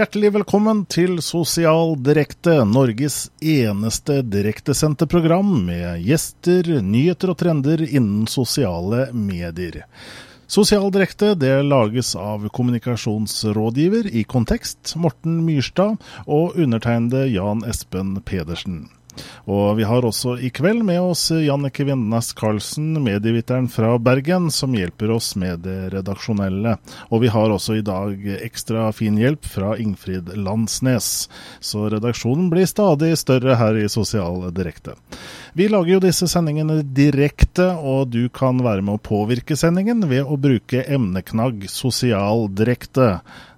Hjertelig velkommen til Sosial Direkte, Norges eneste direktesendte program med gjester, nyheter og trender innen sosiale medier. Sosial Direkte det lages av kommunikasjonsrådgiver i Kontekst, Morten Myrstad, og undertegnede Jan Espen Pedersen. Og vi har også i kveld med oss Jannike Vindnes Karlsen, medieviteren fra Bergen, som hjelper oss med det redaksjonelle. Og vi har også i dag ekstra fin hjelp fra Ingfrid Landsnes. Så redaksjonen blir stadig større her i Sosial Direkte. Vi lager jo disse sendingene direkte, og du kan være med å påvirke sendingen ved å bruke emneknagg sosial direkte.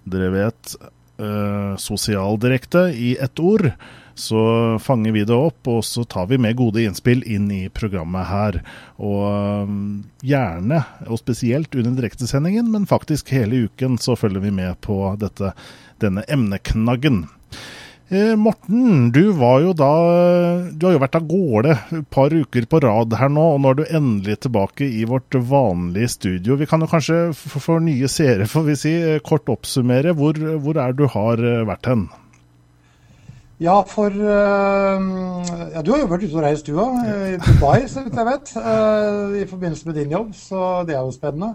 Dere vet uh, sosial direkte i ett ord så fanger vi det opp, og så tar vi med gode innspill inn i programmet her. Og um, gjerne, og spesielt under direktesendingen, men faktisk hele uken, så følger vi med på dette, denne emneknaggen. Eh, Morten, du da Du har jo vært av gårde et par uker på rad her nå, og nå er du endelig tilbake i vårt vanlige studio. Vi kan jo kanskje for nye seere, får vi si, kort oppsummere. Hvor, hvor er du har eh, vært hen? Ja, for uh, ja, Du har jo vært ute og reist, du òg. I Dubai, så vidt jeg vet. Uh, I forbindelse med din jobb, så det er jo spennende.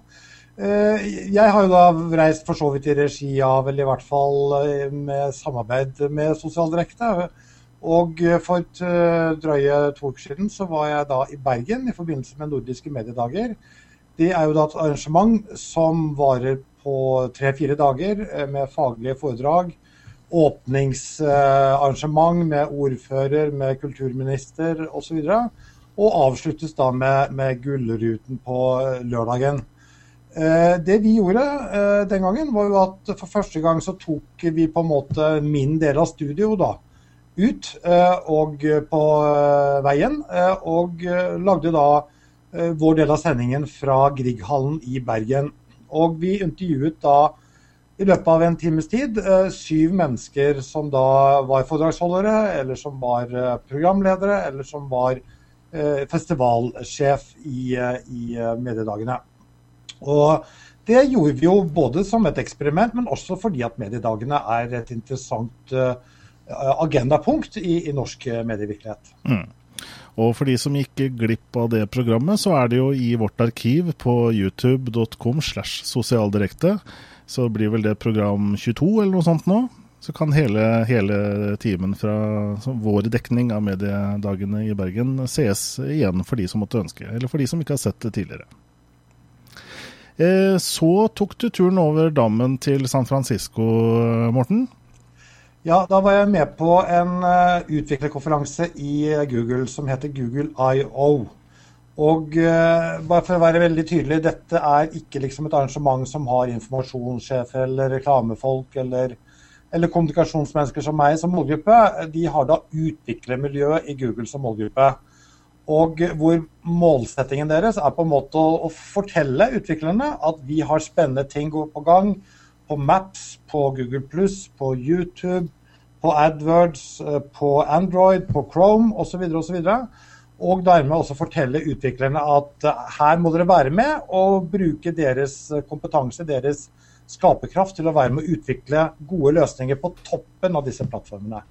Jeg har jo da reist for så vidt i regi av, eller i hvert fall med samarbeid med Sosialdirekte. Og for et drøye to uker siden så var jeg da i Bergen i forbindelse med Nordiske mediedager. Det er jo da et arrangement som varer på tre-fire dager med faglige foredrag åpningsarrangement med ordfører, med kulturminister osv. Og, og avsluttes da med, med Gullruten på lørdagen. Eh, det vi gjorde eh, den gangen, var jo at for første gang så tok vi på en måte min del av studio da, ut eh, og på veien. Og lagde da vår del av sendingen fra Grieghallen i Bergen. Og vi intervjuet da i løpet av en times tid eh, syv mennesker som da var foredragsholdere, eller som var eh, programledere, eller som var eh, festivalsjef i, i mediedagene. Og det gjorde vi jo både som et eksperiment, men også fordi at mediedagene er et interessant agendapunkt i, i norsk medievirkelighet. Mm. Og for de som gikk glipp av det programmet, så er det jo i vårt arkiv på youtube.com slash sosialdirekte så blir vel det program 22 eller noe sånt nå. Så kan hele, hele timen fra vår dekning av mediedagene i Bergen sees igjen for de som måtte ønske, eller for de som ikke har sett det tidligere. Eh, så tok du turen over dammen til San Francisco, Morten? Ja, da var jeg med på en uh, utviklerkonferanse i Google som heter Google IO. Og uh, bare for å være veldig tydelig, dette er ikke liksom et arrangement som har informasjonssjefer eller reklamefolk eller, eller, kommunikasjonsmennesker som meg som målgruppe. De har da utviklermiljøet i Google som målgruppe. Og hvor målsettingen deres er på en måte å, å fortelle utviklerne at vi har spennende ting på gang på Maps, på Google på YouTube, på AdWords, eh, på Android, på Chrome osv. osv og dermed også fortelle utviklerne at eh, her må dere være med og bruke deres eh, kompetanse, deres skaperkraft til å være med å utvikle gode løsninger på toppen av disse plattformene.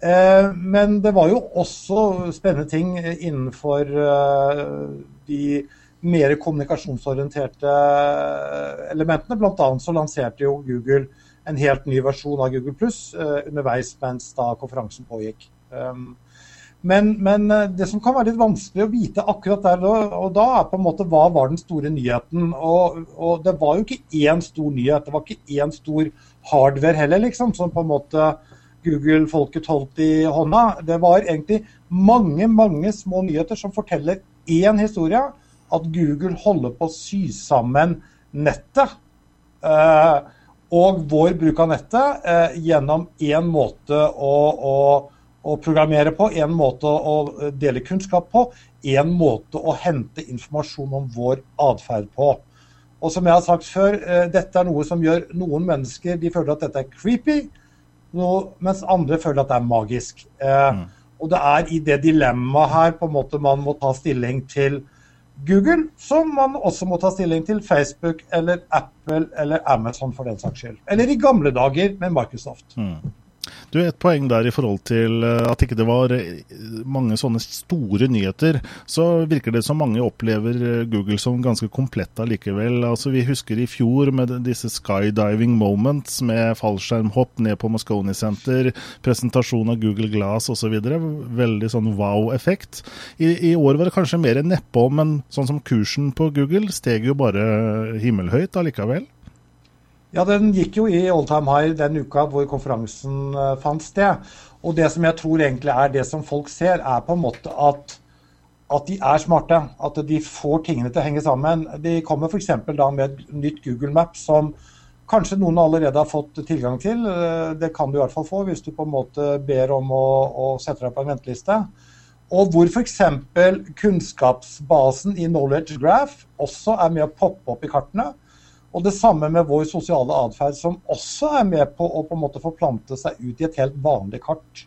Eh, men det var jo også spennende ting innenfor de mer kommunikasjonsorienterte elementene. Annet så lanserte jo Google en helt ny versjon av Google Pluss underveis mens da konferansen pågikk. Men, men, eh, det som kan være litt vanskelig å vite akkurat der og da, er på en måte hva var den store nyheten. Og, og det var jo ikke én stor nyhet. Det var ikke én stor hardware heller, liksom, som på en måte Google-folket holdt i hånda. Det var egentlig mange, mange små nyheter som forteller én historie. At Google holder på å sy sammen nettet. Eh, og vår bruk av nettet eh, gjennom én måte å, å å programmere på, en måte å dele kunnskap på, en måte å hente informasjon om vår atferd på. Og som jeg har sagt før, eh, dette er noe som gjør noen mennesker de føler at dette er creepy, mens andre føler at det er magisk. Eh, mm. Og det er i det dilemmaet her på en måte man må ta stilling til Google, som man også må ta stilling til Facebook eller Apple eller Amazon for den saks skyld. Eller i gamle dager med Microsoft. Mm. Du, Et poeng der i forhold til eh, at ikke det var eh, mange sånne store nyheter. Så virker det som mange opplever eh, Google som ganske komplett allikevel. Altså, vi husker i fjor med disse skydiving moments med fallskjermhopp ned på Moscone Center, presentasjon av Google Glass osv. Veldig sånn wow-effekt. I, I, år var det kanskje mer nedpå, men sånn som kursen på Google steg jo bare himmelhøyt allikevel. Ja, den gikk jo i all time high den uka hvor konferansen uh, fant sted. Og det som jeg tror egentlig er det som folk ser, er på en måte at, at de er smarte. At de får tingene til å henge sammen. De kommer f.eks. da med et nytt Google Map som kanskje noen allerede har fått tilgang til. Uh, det kan du i hvert fall få hvis du på en måte ber om å, å sette deg på en venteliste. Og hvor f.eks. kunnskapsbasen i Knowledge Graph også er med å poppe opp i kartene. Og det samme med vår sosiale atferd, som også er med på å på en måte forplante seg ut i et helt vanlig kart.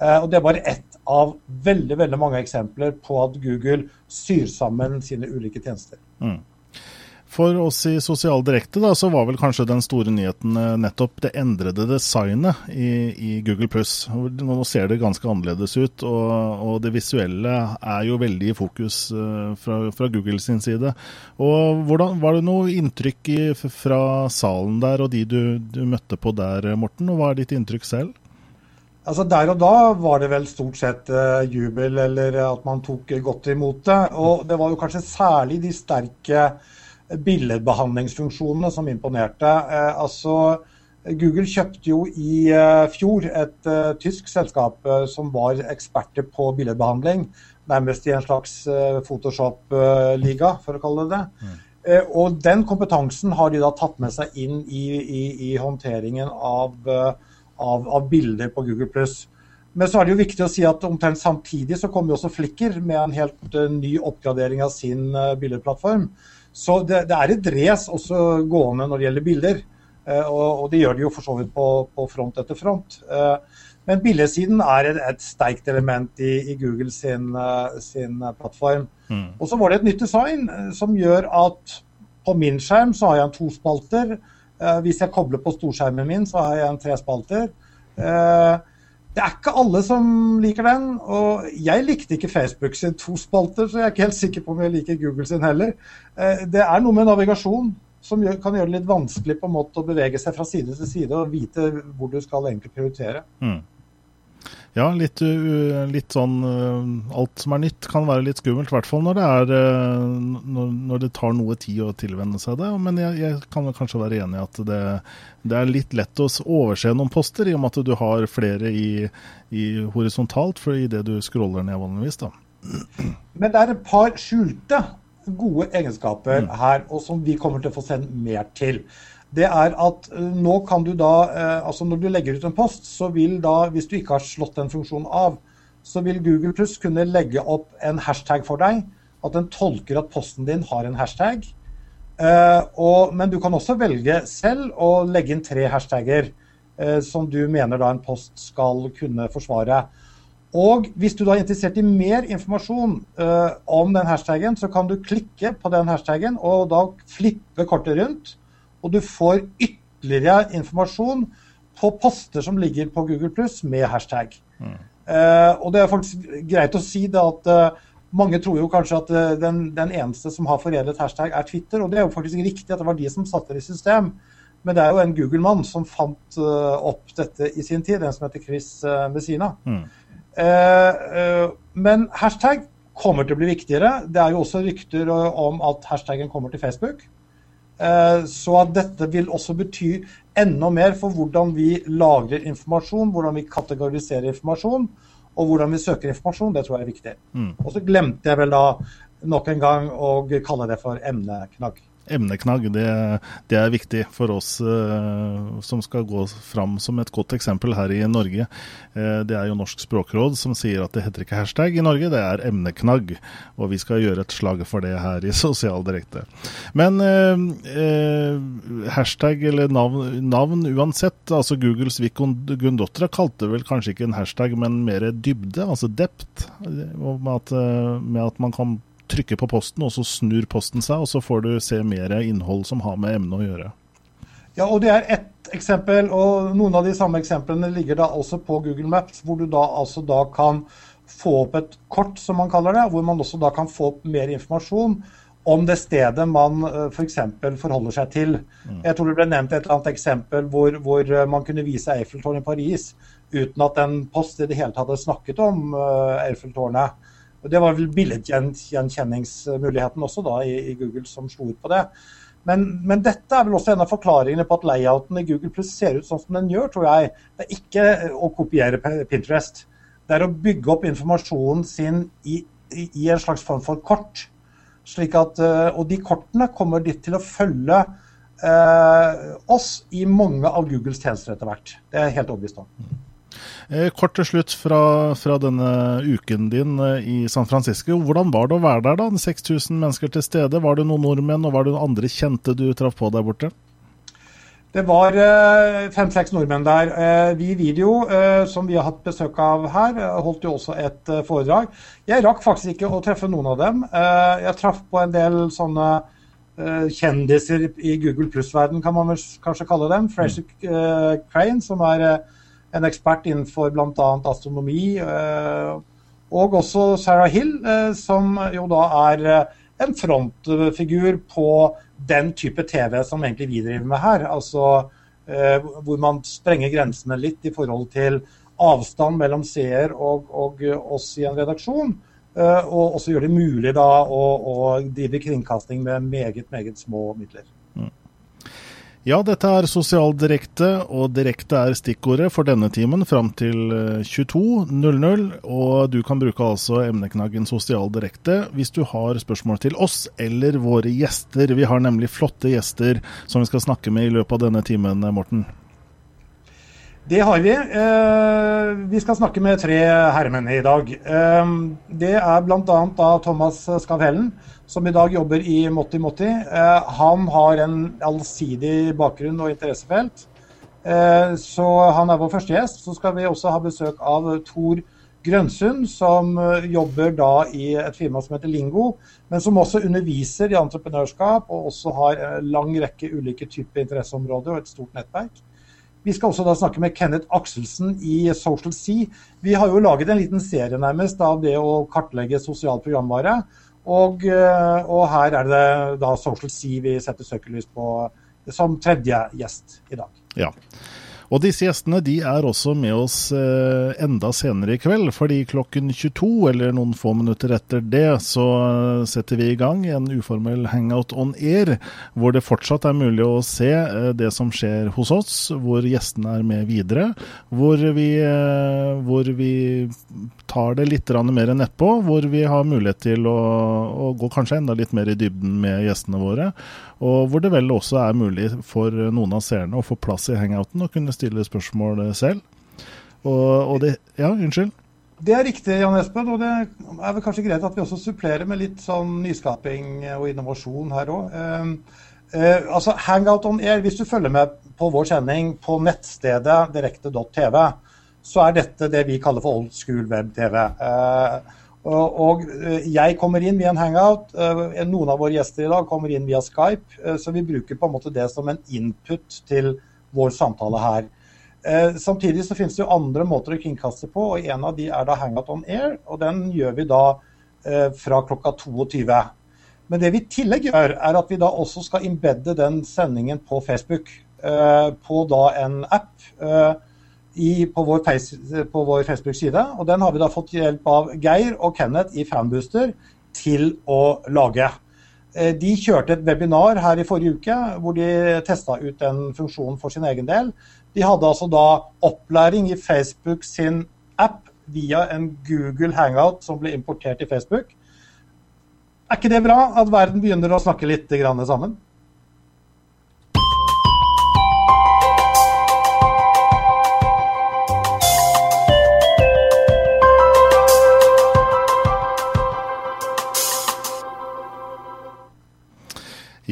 Eh, og Det er bare ett av veldig veldig mange eksempler på at Google syr sammen sine ulike tjenester. Mm. For oss i Sosial Direkte da, så var vel kanskje den store nyheten eh, nettopp det endrede designet i, i Google pluss. Nå ser det ganske annerledes ut, og, og, det visuelle er jo veldig i fokus uh, fra, fra, Google sin side. Og hvordan, Var det noe inntrykk i, fra salen der og de du, du møtte på der, Morten? Og hva er ditt inntrykk selv? Altså Der og da var det vel stort sett uh, jubel, eller at man tok godt imot det. Og det var jo kanskje særlig de sterke billedbehandlingsfunksjonene som imponerte. Eh, altså, Google kjøpte jo i eh, fjor et uh, tysk selskap som var eksperter på billedbehandling. Nærmest i en slags Photoshop-liga, for å kalle det det. Mm. og den kompetansen har de da tatt med seg inn i, i, i håndteringen av, av, av, bilder på Google+. Men så er det jo viktig å si at omtrent samtidig så kommer jo også Flikker med en helt ny oppgradering av sin billedplattform. Så det, det er et race også gående når det gjelder bilder. Eh, og, og, det gjør det jo for så vidt på, på front etter front. Eh, men bildesiden er et, et sterkt element i, i Google sin, eh, sin plattform. Mm. Og så var det et nytt design som gjør at på min skjerm så har jeg en to spalter. Hvis jeg kobler på storskjermen min, så har jeg en tre spalter. Det er ikke alle som liker den. Og jeg likte ikke Facebook sin to spalter, så jeg er ikke helt sikker på om jeg liker Google sin heller. Eh, det er noe med navigasjon som kan gjøre det litt vanskelig på en måte å bevege seg fra side til side og vite hvor du skal egentlig prioritere. Mm. Ja, litt, litt, sånn Alt som er nytt kan være litt skummelt, i hvert fall når det, er, når, når det tar noe tid å tilvenne seg det. Men jeg, jeg kan kanskje være enig i at det, det, er litt lett å overse noen poster, i og med at du har flere i, i horisontalt for i det du scroller ned vanligvis. da. Men det er et par skjulte gode egenskaper mm. her, og som vi kommer til å få se mer til det er at eh, nå kan du da eh, Altså når du legger ut en post, så vil da, hvis du ikke har slått den funksjonen av, så vil Google Plus kunne legge opp en hashtag for deg. At den tolker at posten din har en hashtag. Eh, og, men du kan også velge selv å legge inn tre hashtagger som du mener da en post skal kunne forsvare. Og hvis du da er interessert i mer informasjon om den hashtaggen, så kan du klikke på den hashtaggen og da flippe kortet rundt og du får ytterligere informasjon på poster som ligger på Google Pluss med hashtag. Mm. Uh, og det er faktisk greit å si det at uh, mange tror jo kanskje at uh, den, den, eneste som har foredlet hashtag, er Twitter. Og det er jo faktisk riktig at det var de som satte det i system. Men det er jo en Google-mann som fant opp dette i sin tid, den som heter Chris Messina. Mm. men hashtag kommer til å bli viktigere. Det er jo også rykter om at hashtaggen kommer til Facebook. Eh, så dette vil også bety enda mer for hvordan vi lagrer informasjon, hvordan vi kategoriserer informasjon, og hvordan vi søker informasjon. Det tror jeg er viktig. Mm. Og så glemte jeg vel da nok en gang å kalle det for emneknagg emneknagg, det, det, er viktig for oss uh, som skal gå fram som et godt eksempel her i Norge. Uh, det er jo Norsk språkråd som sier at det heter ikke hashtag i Norge, det er emneknagg. Og vi skal gjøre et slag for det her i Sosial Direkte. Men uh, hashtag eller navn, navn, uansett, altså Googles Vikon Gundotra kalte vel kanskje ikke en hashtag, men mer dybde, altså dept. med at, med at man kan trykker på posten, og så snur posten seg, og så får du se mer innhold som har med emnet å gjøre. Ja, og Det er ett eksempel, og noen av de samme eksemplene ligger da også på Google Maps, hvor du da altså da kan få opp et kort, som man kaller det, hvor man også da kan få opp mer informasjon om det stedet man f.eks. For forholder seg til. Mm. Jeg tror det ble nevnt et eller annet eksempel hvor, hvor man kunne vise Eiffeltårnet i Paris uten at en post i det hele tatt hadde snakket om Eiffeltårnet. Det var vel billedgjenkjenningsmuligheten også da i, i Google som slo ut på det. Men, men, dette er vel også en av forklaringene på at layouten i Google Plus ser ut sånn som den gjør, tror jeg. Det er ikke å kopiere Pinterest. Det er å bygge opp informasjonen sin i, i, i en slags form for kort. Slik at, eh, og de kortene kommer til å følge eh, oss i mange av Googles tjenester etter hvert. Det er jeg helt overbevist om. Eh, kort til slutt fra, fra, denne uken din eh, i San Francisco. Hvordan var det å være der, da? 6000 mennesker til stede. Var det noen nordmenn, og var det noen andre kjente du traff på der borte? Det var eh, fem-seks nordmenn der. Vi i Video, som vi har hatt besøk av her, holdt jo også et foredrag. Jeg rakk faktisk ikke å treffe noen av dem. Jeg traff på en del sånne kjendiser i Google pluss-verden, kan man kanskje kalle dem. Fraser Crane, som er en ekspert innenfor bl.a. astronomi. Eh, og også Sarah Hill, eh, som jo da er eh, en frontfigur på den type TV som egentlig vi driver med her. Altså hvor man sprenger grensene litt i forhold til avstand mellom seer og, og oss i en redaksjon. Og også gjør det mulig da å, å drive kringkasting med meget, meget små midler. Ja, dette er Sosialdirekte, og direkte er stikkordet for denne timen fram til 22.00. Eh, og du kan bruke altså emneknaggen Sosialdirekte hvis du har spørsmål til oss eller våre gjester. Vi har nemlig flotte gjester som vi skal snakke med i løpet av denne timen, Morten. Det har vi. Eh, vi skal snakke med tre herremenn i dag. Eh, det er bl.a. Thomas Skavhellen, som i dag jobber i Motti Motti. Eh, han har en allsidig bakgrunn og interessefelt. Så han er vår første gjest. Så skal vi også ha besøk av Tor Grønsund, som jobber da i et firma som heter Lingo, men som også underviser i entreprenørskap og også har en lang rekke ulike typer interesseområder og et stort nettverk. Vi skal også da snakke med Kenneth Akselsen i Social Sea. Vi har jo laget en liten serie nærmest av det å kartlegge sosial programvare. Og, eh, og her er det da Social Sea vi setter søkelys på som tredje gjest i dag. Ja. Og disse gjestene de er også med oss eh, enda senere i kveld, fordi klokken 22, eller noen få minutter etter det, så eh, setter vi i gang en uformell hangout on air, hvor det fortsatt er mulig å se eh, det som skjer hos oss, hvor gjestene er med videre, hvor vi, hvor vi tar det litt mer nedpå, hvor vi har mulighet til å, å gå kanskje enda litt mer i dybden med gjestene våre. Og hvor det vel også er mulig for noen av seerne å få plass i hangouten og kunne stille spørsmål selv. Og, og det Ja, unnskyld? Det er riktig, Jan Espen. Og det er vel kanskje greit at vi også supplerer med litt sånn nyskaping og innovasjon her òg. Uh, eh, altså Hangout on air, hvis du følger med på vår sending på nettstedet direkte.tv, så er dette det vi kaller for old school web-TV. Eh, og eh, jeg kommer inn via en hangout. Eh, noen av våre gjester i dag kommer inn via Skype. Eh, så vi bruker på en måte det som en input til vår samtale her. Samtidig så finnes det jo andre måter å kringkaste på, og en av de er da Hangout on air. Og den gjør vi da fra klokka 22. Men det vi i tillegg gjør, er at vi da også skal embedde den sendingen på Facebook. På da en app i, på vår, vår Facebook-side. og Den har vi da fått hjelp av Geir og Kenneth i Fanbooster til å lage. Eh, de kjørte et webinar her i forrige uke hvor de testa ut den funksjonen for sin egen del. De hadde altså da opplæring i Facebook sin app via en Google Hangout som ble importert i Facebook. Er ikke det bra at verden begynner å snakke litt sammen?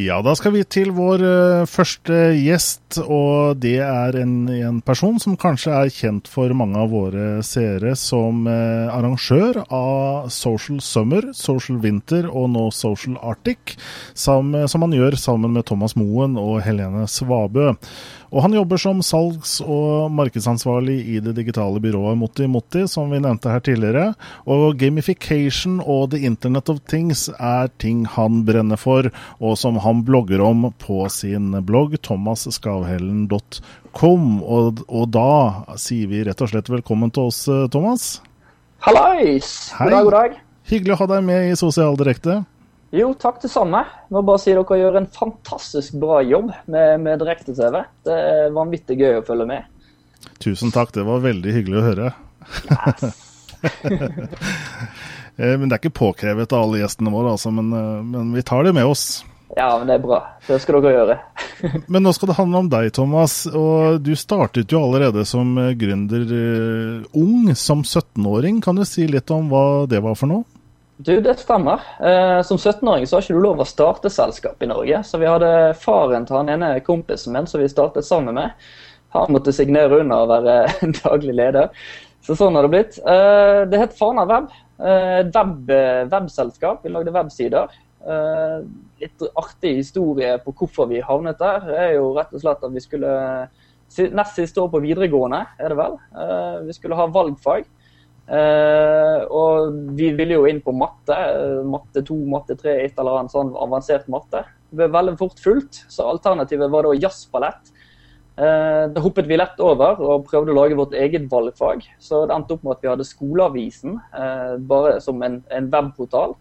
Ja, da skal vi til vår uh, første gjest, og det er en, en, person som kanskje er kjent for mange av våre seere som uh, arrangør av Social Summer, Social Winter og nå Social Arctic, som, som han gjør sammen med Thomas Moen og Helene Svabø. Og han jobber som salgs- og markedsansvarlig i det digitale byrået Motti Motti, som vi nevnte her tidligere. Og gamification og the internet of things er ting han brenner for, og som han blogger om på sin blogg thomasskavhellen.com. Og, og da sier vi rett og slett velkommen til oss, Thomas. Hallais! God dag, god dag. Hyggelig å ha deg med i Sosialdirekte. Jo, takk det samme. Jeg må bare si dere gjør en fantastisk bra jobb med, med direkte-TV. Det er vanvittig gøy å følge med. Tusen takk, det var veldig hyggelig å høre. Yes. Eh, men det er ikke påkrevet av alle gjestene våre, altså, men, eh, men, vi tar det med oss. Ja, men det er bra. Det skal dere gjøre. men nå skal det handle om deg, Thomas. Og du startet jo allerede som eh, gründer uh, ung, som 17-åring. Kan du si litt om hva det var for noe? Du, det stemmer. Eh, som 17-åring så har ikke du lov å starte selskap i Norge. Så vi hadde faren til han ene kompisen min som vi startet sammen med. Han måtte signere under og være daglig leder. Så sånn har det blitt. Eh, det het Fana Web. Eh, web, webselskap. Vi lagde websider. Eh, litt artig historie på hvorfor vi havnet der, er jo rett og slett at vi skulle Nest siste år på videregående, er det vel. Eh, vi skulle ha valgfag. Uh, og vi ville jo inn på matte. Matte 2, matte 3, et eller annet sånn avansert matte. Det ble veldig fort fullt, så alternativet var da jazzballett. Det hoppet vi lett over og prøvde å lage vårt eget valgfag. Så det endte opp med at vi hadde Skoleavisen bare som en webportal.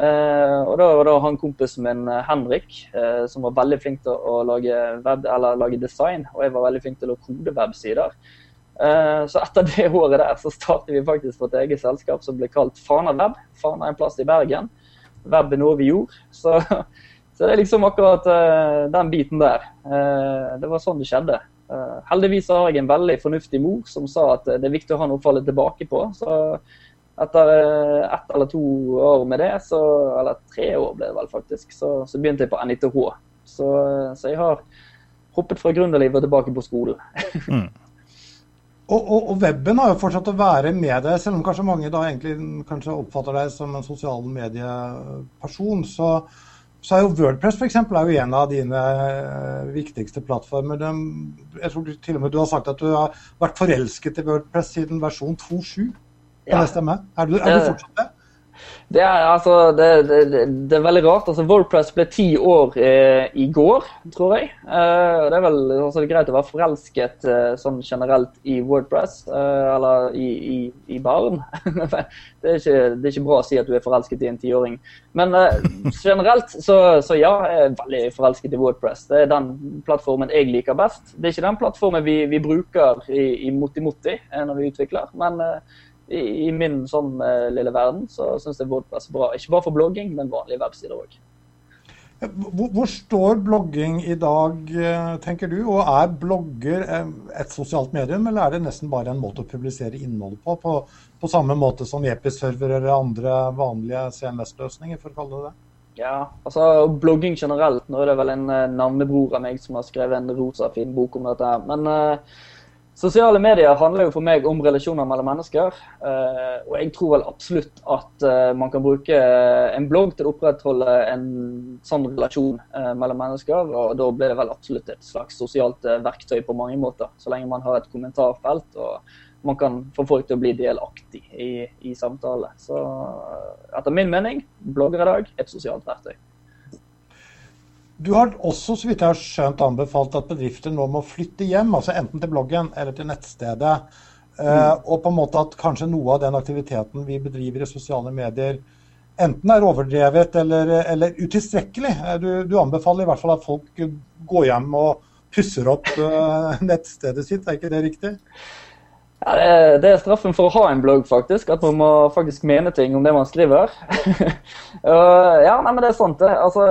Og da var det han kompisen min Henrik som var veldig flink til å lage, web, lage design, og jeg var veldig flink til å kode websider. Eh, så etter det året der så startet vi faktisk vårt eget selskap som ble kalt Fana Web. Fana er en plass i Bergen. Web er noe vi gjorde. Så, så det er liksom akkurat den biten der. Det var sånn det skjedde. Heldigvis har jeg en veldig fornuftig mor som sa at det er viktig å ha noe å falle tilbake på. Så etter ett eller to år med det, så, eller tre år ble det vel faktisk, så, så begynte jeg på NITH. Så, så jeg har hoppet fra gründerlivet og tilbake på skolen. mm. Og, og, og, weben har jo fortsatt å være med deg, selv om kanskje mange da egentlig kanskje oppfatter deg som en sosial medieperson. Så, så er jo Wordpress for eksempel, er jo en av dine eh, viktigste plattformer. De, jeg tror til og med du har sagt at du har vært forelsket i Wordpress siden versjon 2.7. Kan det stemme? Er du, er du fortsatt det? Det er, altså, det, det, det er, veldig rart. altså Wordpress ble ti år eh, i går, tror jeg. Eh, det er vel altså, det er greit å være forelsket eh, sånn generelt i Wordpress, eh, eller i, i, i barn. det, ikke, det, er ikke, bra å si at du er forelsket i en tiåring. Men eh, generelt så, så, ja, jeg er veldig forelsket i Wordpress. Det er den plattformen jeg liker best. Det er ikke den plattformen vi, vi bruker i, i Moti Moti eh, når vi utvikler. men i, i min sånn uh, lille verden så syns jeg Wordpress er bra. Ikke bare for blogging, men vanlige websider òg. Hvor, hvor, står blogging i dag, eh, tenker du? Og er blogger eh, et sosialt medium, eller er det nesten bare en måte å publisere innholdet på? På, på samme måte som Jepi-server eller andre vanlige CMS-løsninger, for å kalle det det? Ja, altså blogging generelt. Nå er det vel en navnebror av meg som har skrevet en rosa fin bok om dette. Men uh, Sosiale medier handler jo for meg om relasjoner mellom mennesker. Uh, og jeg tror vel absolutt at uh, man kan bruke en blogg til å opprettholde en sånn relasjon mellom mennesker. Og da blir det vel absolutt et slags sosialt verktøy på mange måter. Så lenge man har et kommentarfelt og man kan få folk til å bli delaktig i, i samtale. Så etter min mening, blogger i dag, et sosialt verktøy. Du har også, så vidt jeg har skjønt, anbefalt at bedrifter nå må flytte hjem, altså enten til bloggen eller til nettstedet. Eh, mm. og på en måte at kanskje noe av den aktiviteten vi bedriver i sosiale medier, enten er overdrevet eller, eller utilstrekkelig. Eh, du, du, anbefaler i hvert fall at folk går hjem og pusser opp uh, nettstedet sitt, er ikke det riktig? Ja, det, er, det, er, straffen for å ha en blogg, faktisk. At man må faktisk mene ting om det man skriver. uh, ja, nei, men det er sant. Det. Altså,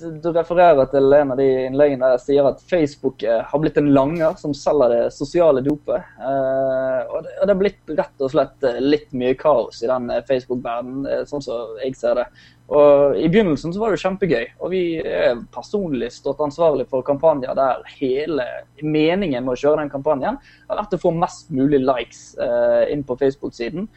du, refererer til en av de innleggene der jeg sier at Facebook uh, har blitt en langer som selger det sosiale dopet. Uh, og, og, det, er blitt rett og slett litt mye kaos i den Facebook-verdenen, sånn som jeg ser det. Og I begynnelsen så var det kjempegøy, og vi er personlig stått ansvarlig for kampanjer der hele meningen med å kjøre den kampanjen har vært å få mest mulig likes eh, inn på Facebook-siden.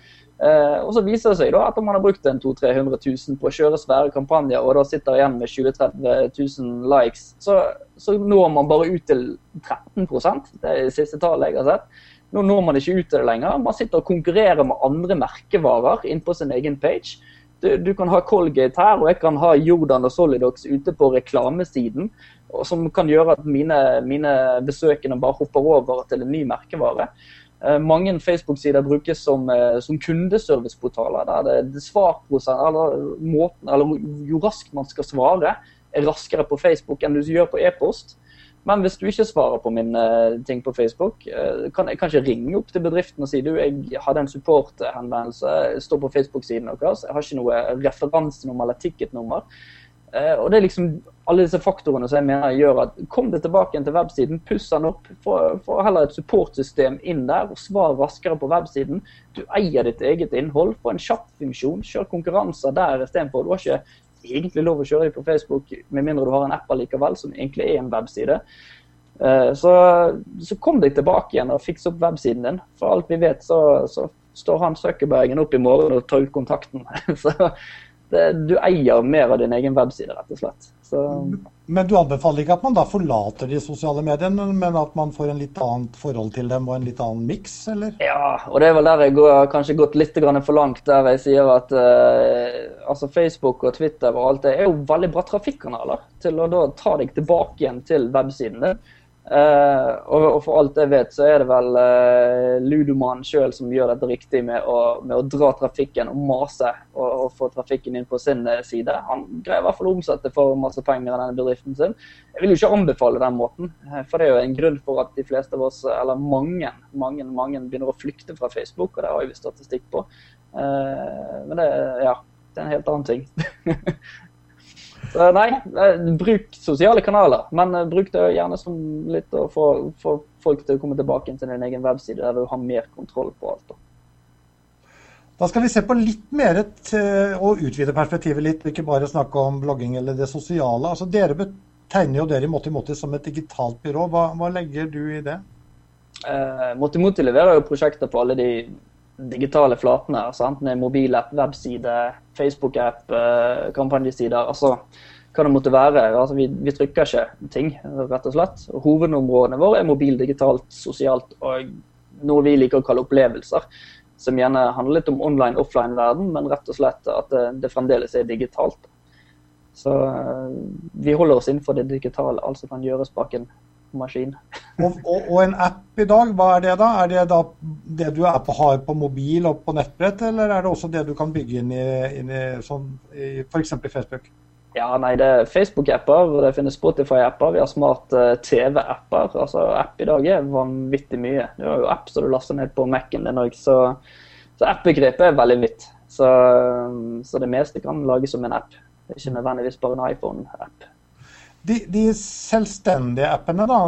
Eh, og så viser det seg da at om man har brukt en 200 000-300 000 på å kjøre svære kampanjer, og da sitter igjen med 20 000-30 000 likes, så, så, når man bare ut til 13 Det er det siste tallet jeg har sett. Nå når man ikke ut til det lenger. Man sitter og konkurrerer med andre merkevarer inn på sin egen page du, kan ha Colgate her, og jeg kan ha Jordan og Solidox ute på reklamesiden. Som kan gjøre at mine, mine besøkende bare hopper over til en ny merkevare. Eh, mange Facebook-sider brukes som, eh, som kundeserviceportaler. der det, det eller, måten, eller Jo raskt man skal svare, er raskere på Facebook enn du gjør på e-post. Men hvis du ikke svarer på mine uh, ting på Facebook, uh, kan jeg kanskje ringe opp til bedriften og si du, jeg hadde en supporthenvendelse, står på Facebook-siden deres, jeg har ikke noe referansenummer eller ticketnummer. Uh, og det er liksom alle disse faktorene som jeg mener gjør at kom det tilbake igjen til websiden, puss den opp, få heller et supportsystem inn der og svar raskere på websiden. Du eier ditt eget innhold, få en kjapp funksjon, kjør konkurranser der istedenfor. Du har ikke egentlig lov å kjøre på Facebook, med mindre du har en app allikevel, som egentlig er en webside. Eh, så, så kom deg tilbake igjen og fiks opp websiden din. For alt vi vet, så, så står han Zuckerbergen opp i morgen og tar ut kontakten. Så det, du eier mer av din egen webside, rett og slett. Så, men du anbefaler ikke at man da forlater de sosiale mediene, men at man får en litt annet forhold til dem og en litt annen miks, eller? Ja, og det er vel der jeg går, kanskje gått litt for langt, der jeg sier at eh, altså Facebook og Twitter og alt det er jo veldig bra trafikkanaler til å da ta deg tilbake igjen til websiden din. Uh, og, og, for alt jeg vet, så er det vel uh, Ludoman sjøl som gjør dette riktig med å, med å, dra trafikken og mase og, og, få trafikken inn på sin uh, side. Han greier i hvert fall å omsette for masse penger i denne bedriften sin. Jeg vil jo ikke anbefale den måten, for det er jo en grunn for at de fleste av oss, eller mange, mange, mange begynner å flykte fra Facebook, og det har vi statistikk på. men det, ja, det er en helt annen ting. Så nei, eh, bruk sosiale kanaler, men eh, bruk det gjerne som litt å få, få folk til å komme tilbake til din egen webside, der du har mer kontroll på alt. Da. Da skal vi se på litt mer og utvide perspektivet litt, ikke bare snakke om blogging eller det sosiale. Altså, dere tegner jo dere i Måti som et digitalt byrå. Hva, hva legger du i det? Eh, Måti leverer jo prosjekter på alle de digitale flatene. Altså enten det er mobilapp, webside, Facebook-app, eh, kampanjesider. altså hva det måtte være. Altså, vi, vi, trykker ikke ting, rett og slett. Hovedområdene våre er mobil, digitalt, sosialt og noe vi liker å kalle opplevelser. Som gjerne handler litt om online-offline-verden, men rett og slett at det, det fremdeles er digitalt. Så eh, vi holder oss innenfor det digitale, alt som kan gjøres bak en maskin. og, og, og, en app i dag, hva er det da? Er det da det du på, har på mobil og på nettbrett, eller er det også det du kan bygge inn i, inn i, sånn, i f.eks. Facebook? Ja, nei, det er Facebook-apper, det finnes Spotify-apper. Vi har smart uh, TV-apper. Altså, App i dag er vanvittig mye. Du har jo app som du laster ned på Mac-en din òg, så, så app-begrepet er veldig vidt. Så, så, det meste kan lages som en app. Ikke nødvendigvis bare en iPhone-app. De, de, selvstendige appene, da,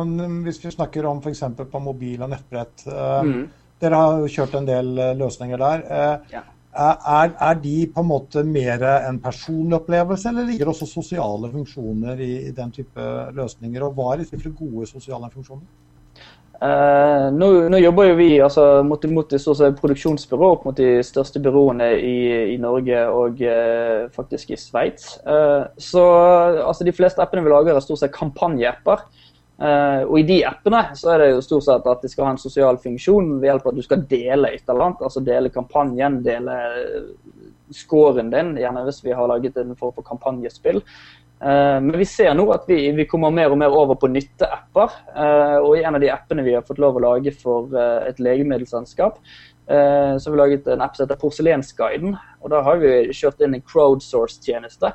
hvis vi snakker om f.eks. på mobil og nettbrett. Uh, mm. Dere har jo kjørt en del uh, løsninger der. Uh, ja. er, er, de på en måte mer en personlig opplevelse, eller ligger også sosiale funksjoner i, i den type løsninger? Og hva er det for gode sosiale funksjoner? Uh, nå, nå, jobber jo vi altså, mot, mot produksjonsbyrå opp mot de største byråene i, i Norge og uh, faktisk i Sveits. Uh, så altså, de fleste appene vi lager, er stort sett kampanjeapper. og i de appene så er det jo stort sett at de skal ha en sosial funksjon ved hjelp av at du skal dele et eller annet. Altså dele kampanjen, dele scoren din, gjerne hvis vi har laget en form for kampanjespill. Eh, men vi ser nå at vi, vi, kommer mer og mer over på nytteapper. Uh, og i en av de appene vi har fått lov å lage for uh, et legemiddelselskap, så har vi laget en app som heter Porselensguiden. Og da har vi kjørt inn en crowdsource-tjeneste.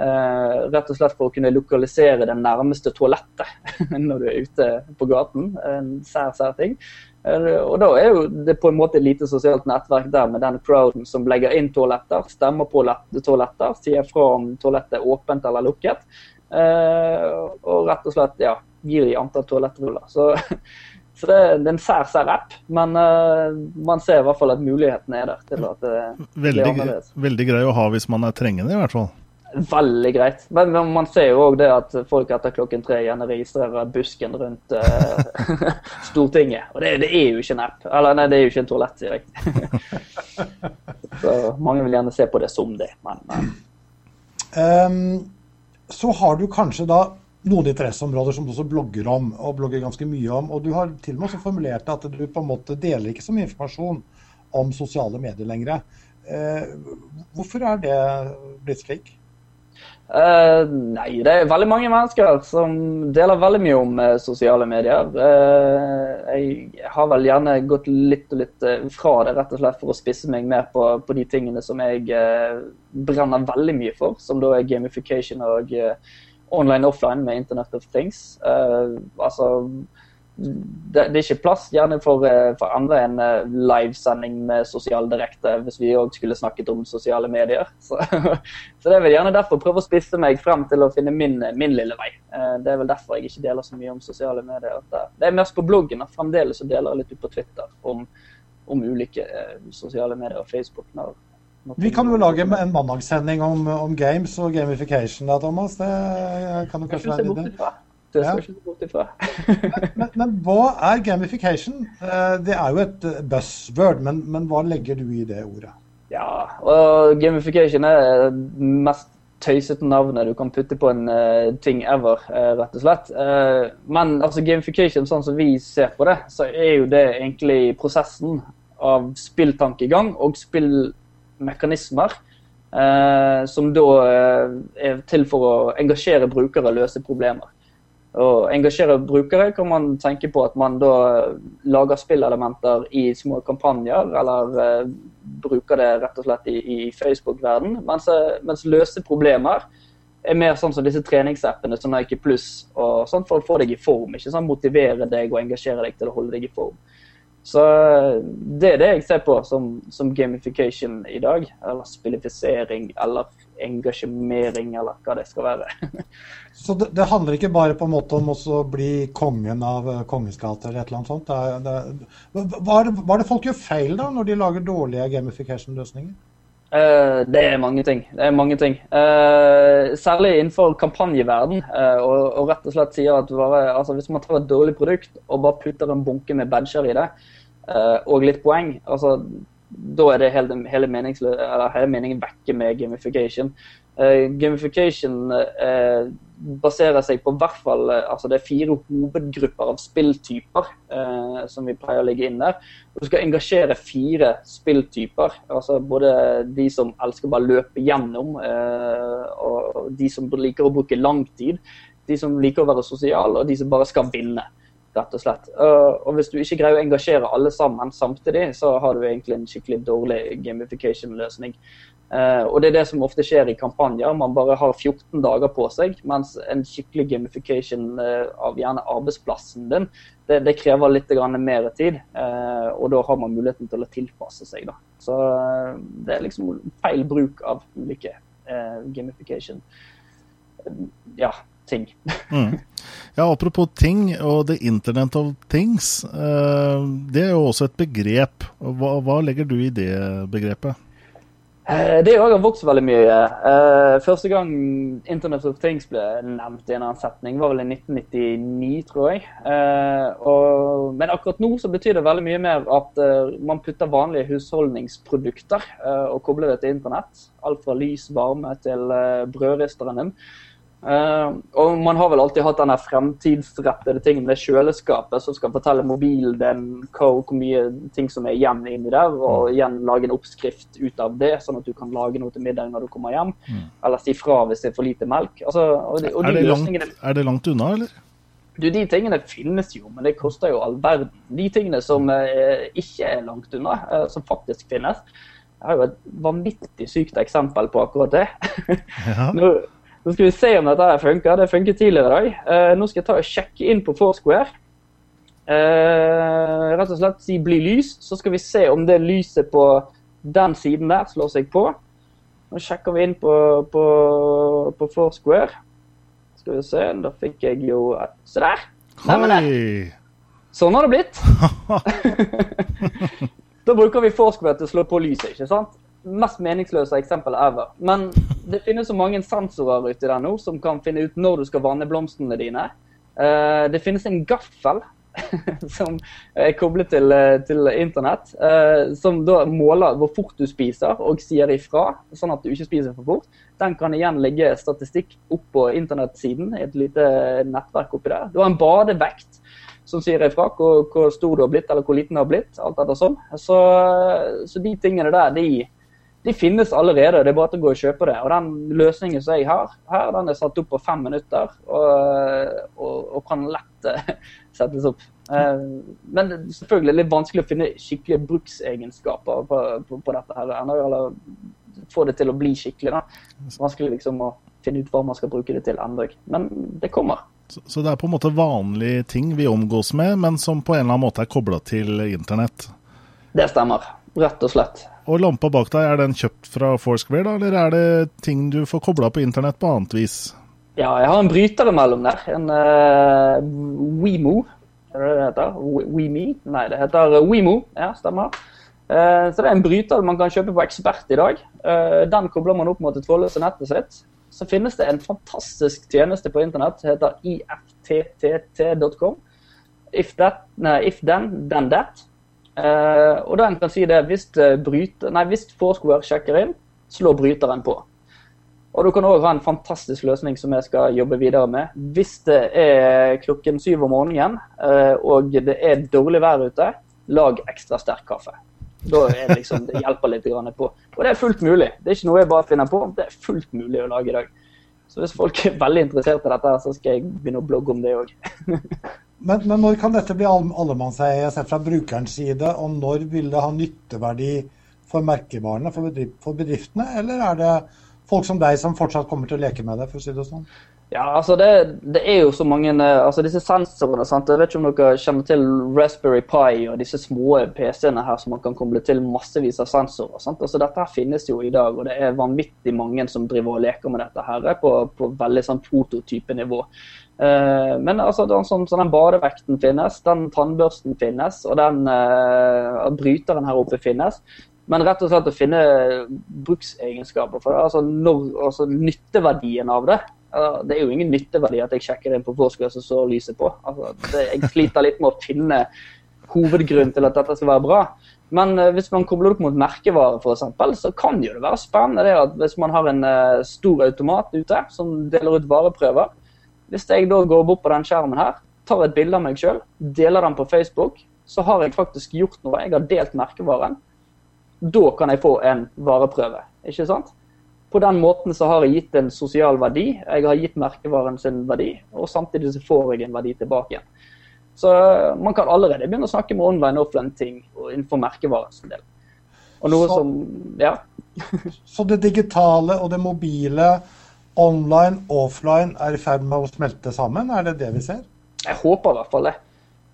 Rett og slett for å kunne lokalisere det nærmeste toalettet når du er ute på gaten. En sær, sær ting. Eh, og da er jo det på en måte et lite sosialt nettverk der med den crowden som legger inn toaletter, stemmer på toaletter, sier fra om toalettet er åpent eller lukket. Eh, og rett og slett ja, gir de antall toalettruller. Så, så det, det, er en sær, sær app, men uh, man ser i hvert fall at mulighetene er der. til at det veldig, blir annerledes. Veldig grei å ha hvis man er trengende, i hvert fall. Veldig greit. Men, man ser jo òg det at folk etter klokken tre gjerne registrerer busken rundt uh, Stortinget. Og det, det, er jo ikke en app. Eller nei, det er jo ikke en toalett direkte. så mange vil gjerne se på det som det, men, uh. Um, så har du kanskje da noen interesseområder som du også blogger om, og blogger ganske mye om. Og du har til og med også formulert at du på en måte deler ikke så mye informasjon om sosiale medier lenger. Uh, hvorfor er det blitt slik? Uh, nei, det er veldig mange mennesker som deler veldig mye om uh, sosiale medier. Uh, jeg har vel gjerne gått litt og litt fra det, rett og slett for å spisse meg mer på, på de tingene som jeg brenner veldig mye for, som da er gamification og online-offline med Internet of Things. altså det, det, er ikke plass gjerne for, eh, for andre enn eh, livesending med sosial direkte, hvis vi òg skulle snakket om sosiale medier. Så, så, det er vel gjerne derfor prøve å spisse meg frem til å finne min, min, lille vei. Eh, det er vel derfor jeg ikke deler så mye om sosiale medier. Det er mest på bloggen. og Fremdeles så deler jeg litt ut på Twitter om, om ulike sosiale medier og Facebook. Når, når vi kan jo lage en mandagssending om, om, games og gamification da, Thomas. Det kan jo kanskje være en idé. Det skal ja. ikke bort ifra. men, men, hva er gamification? Eh, det er jo et eh, buzzword, men, men, hva legger du i det ordet? Ja, og gamification er det mest tøysete navnet du kan putte på en uh, ting ever, uh, rett og slett. Uh, men altså, gamification, sånn som vi ser på det, så er jo det egentlig prosessen av spilltankegang og spillmekanismer. som da er til for å engasjere brukere og løse problemer å engasjere brukere, kan man tenke på at man da lager spillelementer i små kampanjer, eller uh, bruker det rett og slett i, i Facebook-verden. Mens, eh, mens, løse problemer er mer sånn som disse treningsappene som Nike Pluss, sånn for å få deg i form. ikke sånn Motivere deg og engasjere deg til å holde deg i form. Så eh, det er det jeg ser på som, som gamification i dag. Eller spillifisering, eller engasjemering, eller hva det skal være. Så det, det, handler ikke bare på en måte om å bli kongen av eh, Kongens gate eller et eller annet sånt? Det, det, hva, er det, hva er det folk gjør feil da, når de lager dårlige gamification-løsninger? Uh, det er mange ting. Det er mange ting. Uh, særlig innenfor kampanjeverden. Uh, og, og, rett og slett sier at bare, altså, hvis man tar et dårlig produkt og bare putter en bunke med badger i det, og litt poeng, altså da er det hele, hele, hele meningen vekke med gamification. Uh, gamification uh, baserer seg på hvert fall uh, altså Det er fire hovedgrupper av spilltyper som vi pleier å legge inn der. Du skal engasjere fire spilltyper. altså Både de som elsker bare å løpe gjennom, og de som liker å bruke lang tid. De som liker å være sosiale, og de som bare skal vinne rett og slett. Og hvis du ikke greier å engasjere alle sammen samtidig, så har du egentlig en skikkelig dårlig gamification-løsning. Uh, og det er det som ofte skjer i kampanjer. Man bare har 14 dager på seg, mens en skikkelig gamification uh, av gjerne arbeidsplassen din, det, det krever litt mer tid. Og da har man muligheten til å tilpasse seg. Da. Så det er liksom feil bruk av ulike gamification. Ja, ting. mm. Ja, Apropos ting og the internet of things. Eh, det er jo også et begrep. Hva, hva legger du i det begrepet? Eh, det har vokst veldig mye. Eh, første gang Internet of Things ble nevnt i en annen setning, var vel i 1999, tror jeg. Og, men akkurat nå så betyr det veldig mye mer at man putter vanlige husholdningsprodukter og kobler det til internett. Alt fra lys, varme til brødristeren din. Uh, og man har vel alltid hatt denne fremtidsrettede tingen med kjøleskapet som skal fortelle mobilen din hvor, hvor, mye ting som er igjen inni der, og mm. igjen lage en oppskrift ut av det, sånn at du kan lage noe til middag når du kommer hjem. Mm. Eller si fra hvis det er for lite melk. Altså, og de, og er, det langt, er, det langt, unna, eller? Du, De tingene finnes jo, men det koster jo all verden. De tingene som uh, ikke er langt unna, uh, som faktisk finnes. Har jo et vanvittig sykt eksempel på akkurat det. Ja. Nå, nå skal vi se om dette funker. Det funket tidligere i dag. Uh, nå skal jeg ta og sjekke inn på Foursquare. Uh, rett og slett si 'bli lys', så skal vi se om det lyset på den siden der slår seg på. Nå sjekker vi inn på, på, på Foursquare. Skal vi se, da fikk jeg jo Se der! Neimen, sånn har det blitt. da bruker vi Foursquare til å slå på lyset, ikke sant? Mest meningsløse eksempel ever. Men det finnes så mange sensorer ute der nå som kan finne ut når du skal vanne blomstene dine. Uh, det finnes en gaffel som er koblet til, til internett, uh, som da måler hvor fort du spiser og sier ifra, sånn at du ikke spiser for fort. Den kan igjen ligge statistikk opp på internettsiden, et lite nettverk oppi der. Du har en badevekt som sier ifra hvor, hvor, stor du har blitt eller hvor liten du har blitt. alt etter sånn. Så, så de tingene der, de, de, finnes allerede. Det er bare til å gå og kjøpe det. Og den løsningen som jeg har her, den er satt opp på fem minutter og, og, og kan lett uh, settes opp. Uh, men selvfølgelig litt vanskelig å finne skikkelige bruksegenskaper på, på, på dette her. Eller få det til å bli skikkelig. da. Vanskelig liksom å finne ut hva man skal bruke det til ennå. Men det kommer. Så, så, det er på en måte vanlige ting vi omgås med, men som på en eller annen måte er kobla til internett? Det stemmer. Rett og slett. Og lampa bak deg, er den kjøpt fra Foursquare, da, eller er det ting du får kobla på internett på annet vis? Ja, jeg har en bryter imellom der. En uh, WeMo. Er det det heter? WeMe? Nei, det heter WeMo. Ja, stemmer. Uh, så det er en bryter man kan kjøpe på Ekspert i dag. Uh, den kobler man opp mot det trådløse nettet sitt så finnes det en fantastisk tjeneste på internett som heter ifttt.com. If, if then, then that. Uh, og den kan si det hvis, eh, bryter, hvis Foursquare sjekker inn, slår bryteren på. Og du kan òg ha en fantastisk løsning som jeg skal jobbe videre med. Hvis det er klokken syv om morgenen uh, og det er dårlig vær ute, lag ekstra sterk kaffe. Da er liksom, det hjelper litt på. Og det er fullt mulig. Det er ikke noe jeg bare finner på, det er fullt mulig å lage i dag. Så hvis folk er veldig interessert i dette, så skal jeg begynne å blogge om det òg. men, men, når kan dette bli allemannseie sett fra brukerens side, og når vil det ha nytteverdi for merkevarene, for bedriftene, eller er det folk som deg som fortsatt kommer til å leke med det, for å si det sånn? Ja, altså det, det, er jo så mange eh, altså Disse sensorene sant? Jeg vet ikke om dere kjenner til Raspberry Pi og disse små PC-ene her som man kan koble til massevis av sensorer. Sant? Altså Dette her finnes jo i dag, og det er vanvittig mange som driver og leker med dette her på, på veldig sånn prototypenivå. Men altså, den, sånn, så den badevekten finnes, den tannbørsten finnes, og den uh, bryteren her oppe finnes. Men rett og slett å finne bruksegenskaper for det. Altså, når, altså nytteverdien av det det er jo ingen nytteverdi at jeg sjekker inn på Foursquare som står lyset på. Altså, det, jeg sliter litt med å finne hovedgrunnen til at dette skal være bra. Men uh, hvis man kobler opp mot merkevare, f.eks., så kan jo det være spennende det at hvis man har en uh, stor automat ute som deler ut vareprøver Hvis jeg da går bort på den skjermen her, tar et bilde av meg sjøl, deler den på Facebook, så har jeg faktisk gjort noe. Jeg har delt merkevaren. Da kan jeg få en vareprøve, ikke sant? På den måten så har jeg gitt en sosial verdi, jeg har gitt merkevaren sin verdi, og samtidig så får jeg en verdi tilbake igjen. Så man kan allerede begynne å snakke med online og offline-ting innenfor merkevarens del. Og noe så, som Ja. så det digitale og det mobile, online, offline, er i ferd med å smelte sammen? Er det det vi ser? Jeg håper i hvert fall det.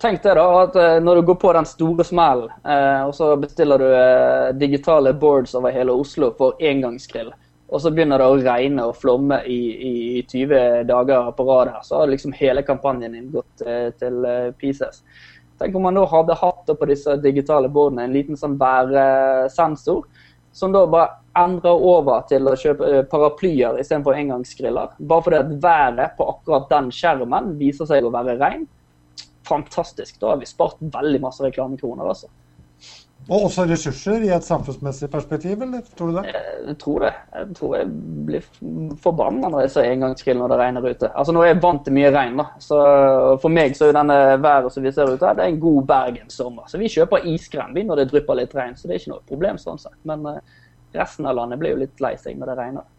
Tenk deg da, at eh, når du går på den store smellen, eh, og så bestiller du eh, digitale boards over hele Oslo for engangsgrill, og så begynner det å regne og flomme i, i, i 20 dager på rad her, så har liksom hele kampanjen din gått til pieces. Tenk om man da hadde hatt på disse digitale boardene en liten sånn værsensor, som da bare endrer over til å kjøpe eh, paraplyer istedenfor engangsgriller. Bare fordi at været på akkurat den skjermen viser seg å være regn. Fantastisk. Da har vi spart veldig masse reklamekroner. altså. Og også ressurser i et samfunnsmessig perspektiv, eller tror du det? Jeg tror det. Jeg tror jeg blir forbanna når jeg ser engangsgrill når det regner ute. Altså Nå er jeg vant til mye regn, da. Så for meg så er denne været som vi ser ute, det er en god bergenssommer. Så vi kjøper iskrem når det drypper litt regn, så det er ikke noe problem sånn sett. Men eh, resten av landet blir jo litt lei seg når det regner.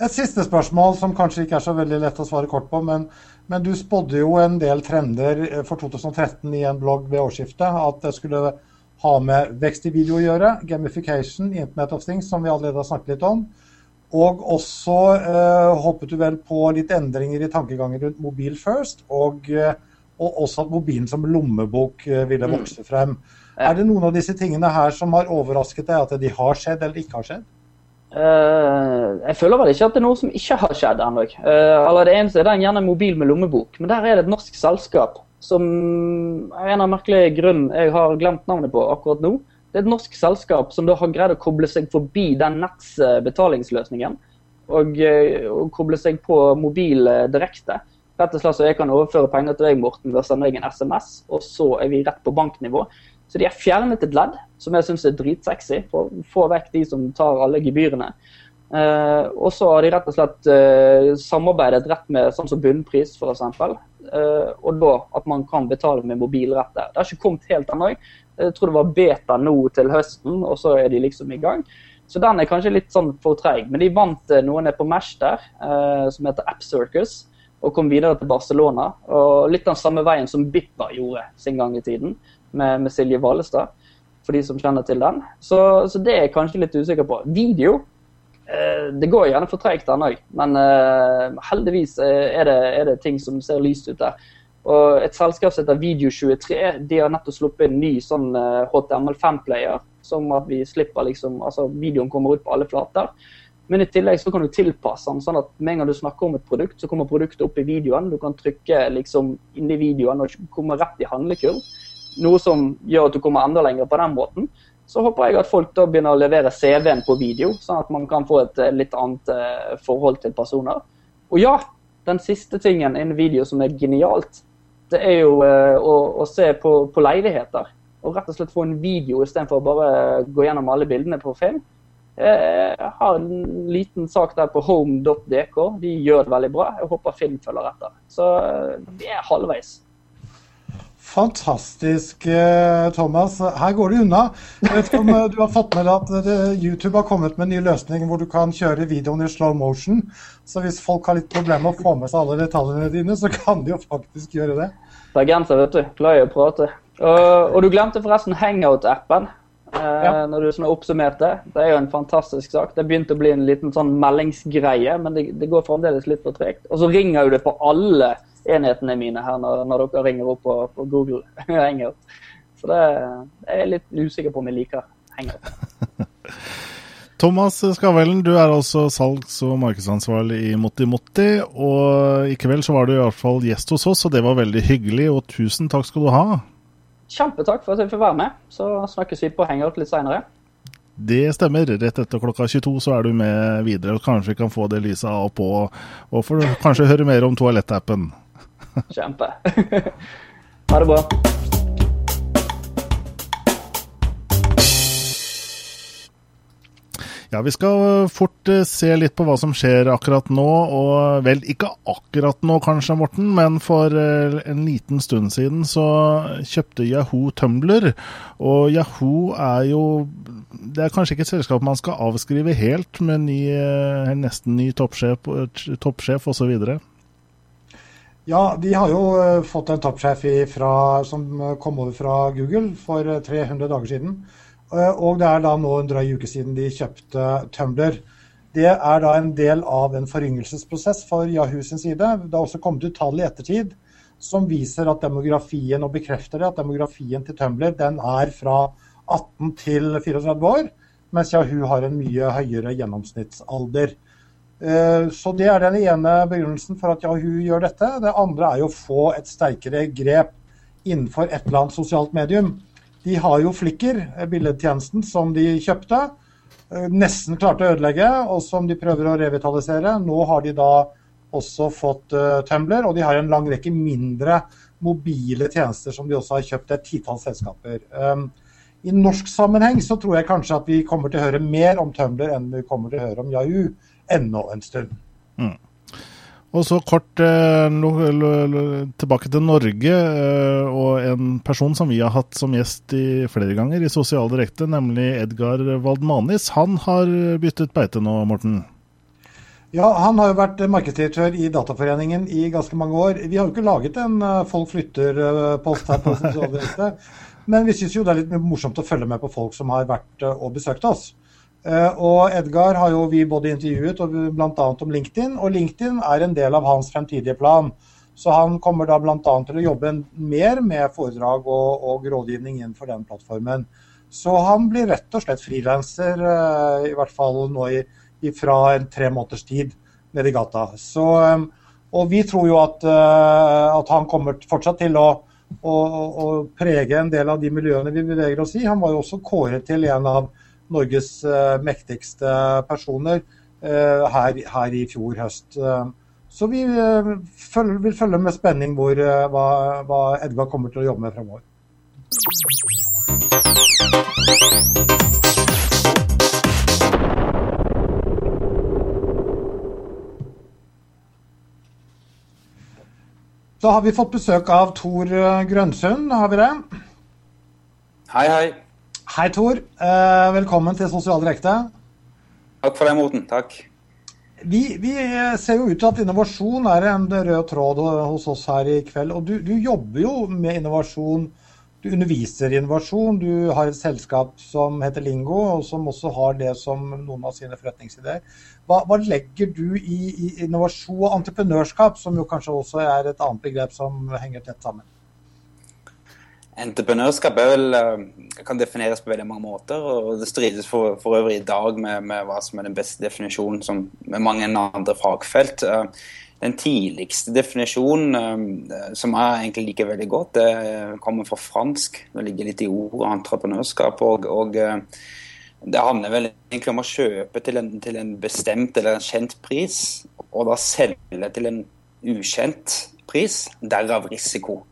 Et siste spørsmål som kanskje ikke er så veldig lett å svare kort på, men, men du spådde jo en del trender for 2013 i en blogg ved årsskiftet. At det skulle ha med vekst i video å gjøre, gamification, Internet of Things, som vi allerede har snakket litt om. Og også eh, håpet du vel på litt endringer i tankegangen rundt mobil first, og, eh, og også at mobilen som lommebok eh, ville mm. vokse frem. Ja. Er det noen av disse tingene her som har overrasket deg, at de har skjedd eller ikke har skjedd? Uh, jeg føler vel ikke at det er noe som ikke har skjedd ennå. Uh, det eneste er den gjerne mobil med lommebok, men der er det et norsk selskap som av en av merkelige grunn jeg har glemt navnet på akkurat nå. Det er et norsk selskap som da har greid å koble seg forbi den netts betalingsløsningen. Og, og koble seg på mobil direkte. Rett og slett så jeg kan overføre penger til deg, Morten, ved å sende deg en SMS, og så er vi rett på banknivå. Så de har fjernet et ledd, som jeg syns er dritsexy, for å få vekk de som tar alle gebyrene. Uh, og så har de rett og slett uh, samarbeidet rett med sånn som bunnpris, f.eks. Uh, og da at man kan betale med mobilrettet. Det har ikke kommet helt ennå. Jeg tror det var beta nå til høsten, og så er de liksom i gang. Så den er kanskje litt sånn for treig. Men de vant uh, noen er på Mesh der, som heter App Circus, og kom videre til Barcelona. Og litt den samme veien som Bippa gjorde sin gang i tiden, med, med Silje Valestad. For de som kjenner til den. Så, så det er jeg kanskje litt usikker på. Video Eh, det går gjerne for treigt ennå, men uh, heldigvis er det, er det, ting som ser lyst ut der. Og Et selskap som heter Video23 de har nettopp sluppet en ny sånn uh, eh, HTML5-player. Som at vi slipper liksom, altså videoen kommer ut på alle flater. Men i tillegg så kan du tilpasse den, sånn at med en gang du snakker om et produkt, så kommer produktet opp i videoen. Du kan trykke liksom i videoen og komme rett i handlekurv. Noe som gjør at du kommer enda lenger på den måten så håper jeg at folk da begynner å levere CV-en på video, sånn at man kan få et eh, litt annet eh, forhold til personer. Og ja, den siste tingen en video som er genialt, det er jo eh, å, å, se på, på, leiligheter. Og rett og slett få en video istedenfor å bare gå gjennom alle bildene på film. Jeg har en liten sak der på home.dk. De gjør det veldig bra. Jeg håper film følger etter. Så vi er halvveis. Fantastisk, eh, Thomas. Her går det unna. Jeg vet ikke om eh, du har fått med deg at eh, YouTube har kommet med en ny løsning hvor du kan kjøre videoen i slow motion. Så hvis folk har litt problemer med å få med seg alle detaljene dine, så kan de jo faktisk gjøre det. Bergenser, vet du. Glad i å prate. Og, og, du glemte forresten Hangout-appen. Ja. Når du sånn oppsummerte. Det er jo en fantastisk sak. Det begynte å bli en liten sånn meldingsgreie, men det, det går fremdeles litt for tregt. Og så ringer jo det på alle enhetene mine her når, når dere ringer opp på, på Google Hangout. Så det, jeg er litt usikker på om jeg liker Hangout. Thomas Skavellen, du er altså salgs- og markedsansvarlig i Motti Motti. Og i kveld så var du i hvert fall gjest hos oss, og det var veldig hyggelig. Og tusen takk skal du ha. Kjempetakk for at jeg får være med. Så snakkes vi på Hangout litt seinere. Det stemmer. Rett etter klokka 22 så er du med videre. og Kanskje vi kan få det lyset av og på, og får kanskje høre mer om toalettappen. Kjempe. ha det bra. Ja, Vi skal fort eh, se litt på hva som skjer akkurat nå. Og vel, ikke akkurat nå kanskje, Morten, men for eh, en liten stund siden så kjøpte Yahoo Tumbler. Og Yahoo er jo Det er kanskje ikke et selskap man skal avskrive helt, med ny, eh, nesten ny toppsjef, toppsjef osv. Ja, de har jo uh, fått en toppsjef som uh, kom over fra Google for uh, 300 dager siden. og det er da nå en drøy uke siden de kjøpte Tumblr. Det er da en del av en foryngelsesprosess for Yahoo sin side. Det har også kommet ut tall i ettertid som viser at demografien, og bekrefter det, at demografien til Tumblr den er fra 18 til 34 år, mens Yahoo har en mye høyere gjennomsnittsalder. Eh, så Det er den ene begrunnelsen for at Yahoo gjør dette. Det andre er jo å få et sterkere grep innenfor et eller annet sosialt medium. De har jo Flikker, eh, billedtjenesten som de kjøpte. Eh, nesten klarte å ødelegge, og som de prøver å revitalisere. Nå har de da også fått uh, Tumbler, og de har en lang rekke mindre mobile tjenester som de også har kjøpt et titalls selskaper. Um, I norsk sammenheng så tror jeg kanskje at vi kommer til å høre mer om Tumbler enn vi kommer til å høre om Yahoo ennå en stund. Mm. Og så kort eh, tilbake til Norge eh, og en person som vi har hatt som gjest i flere ganger i Sosial Direkte, nemlig Edgar Waldmanis. Han har byttet beite nå, Morten? Ja, han har jo vært markedsdirektør i Dataforeningen i ganske mange år. Vi har jo ikke laget en uh, folk flytter-post her på Sosial Direkte, men vi syns jo det er litt morsomt å følge med på folk som har vært og besøkt oss. Eh, og Edgar har jo vi både intervjuet og bl.a. om LinkedIn, og LinkedIn er en del av hans fremtidige plan. Så han kommer da bl.a. til å jobbe mer med foredrag og, og rådgivning innenfor den plattformen. Så han blir rett og slett frilanser, eh, i hvert fall nå i, fra en tre måneders tid nede i gata. Så, eh, og vi tror jo at, at han kommer fortsatt til å å prege en del av de miljøene vi beveger oss i. Han var jo også kåret til en av Norges mektigste personer her, her i fjor høst. Så vi vil følge med spenning hvor, hva, hva Edvard kommer til å jobbe med fremover. Så har vi fått besøk av Tor eh, Grønsund, har vi det? Hei, hei. Hei, Tor. Eh, velkommen til Sosial direkte. Takk for den, Morten. Takk. Vi, vi, ser jo ut til at innovasjon er en rød tråd hos oss her i kveld. Og du, du jobber jo med innovasjon. Du underviser i innovasjon. Du har et selskap som heter Lingo, og som også har det som noen av sine forretningsideer. Hva, hva legger du i, i, innovasjon og entreprenørskap, som jo kanskje også er et annet begrep som henger tett sammen? Entreprenørskap vel, eh, kan defineres på veldig mange måter. og Det strides for, for øvrig i dag med, med, hva som er den beste definisjonen som, med mange andre fagfelt. Eh, den tidligste definisjonen, eh, som jeg egentlig liker veldig godt, det kommer fra fransk. Det ligger litt i ordet entreprenørskap. og, og det handler vel egentlig om å kjøpe til en, til en, bestemt eller en kjent pris, og da selge til en ukjent pris. Derav risiko.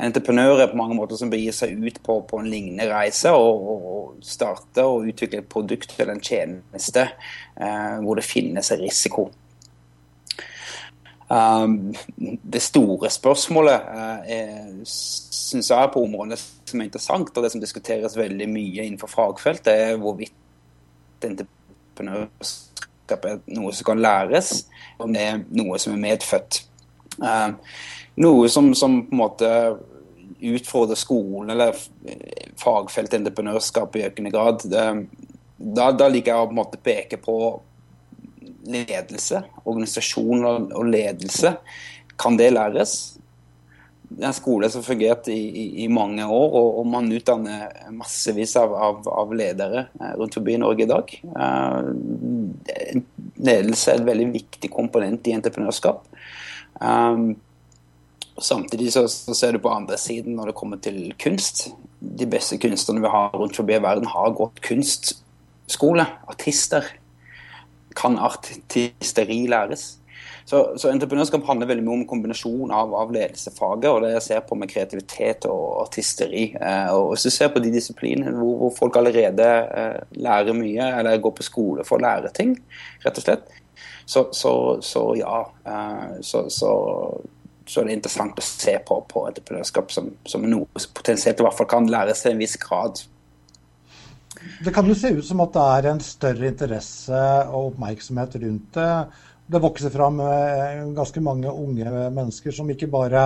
En entreprenør er på mange måter som begir seg ut på, på en lignende reise og, og starter og utvikler et produkt eller en tjeneste eh, hvor det finnes en risiko. Um, det store spørsmålet uh, synes jeg på området som er interessant, og det som diskuteres veldig mye innenfor fagfeltet, er hvorvidt entreprenørskap er noe som kan læres, om det er noe som er medfødt. Uh, noe som, som, på en måte utfordrer skolen eller fagfeltet entreprenørskap i økende grad. Da, da liker jeg å på en måte peke på ledelse, organisasjon og ledelse, kan det læres? Det er en skole som har fungert i, i, i, mange år, og, og, man utdanner massevis av, av, av, ledere eh, rundt forbi Norge i dag. Uh, ledelse er et veldig viktig komponent i entreprenørskap. Um, samtidig så, så, ser du på andre siden når det kommer til kunst. De beste kunstnerne vi har rundt forbi verden, har gått kunstskole. Artister kan artisteri læres. Så, så, entreprenørskap handler veldig mye om kombinasjon av, av ledelsesfaget og det jeg ser på med kreativitet og artisteri. Eh, og Hvis du ser på de disiplinene hvor, hvor folk allerede eh, lærer mye, eller går på skole for å lære ting, rett og slett, så, så ja. Eh, så, så, er det interessant å se på, på entreprenørskap som, som noe som potensielt i hvert fall kan læres til en viss grad. Det kan jo se ut som at det er en større interesse og oppmerksomhet rundt det. Det vokser fram eh, ganske mange unge mennesker som ikke bare,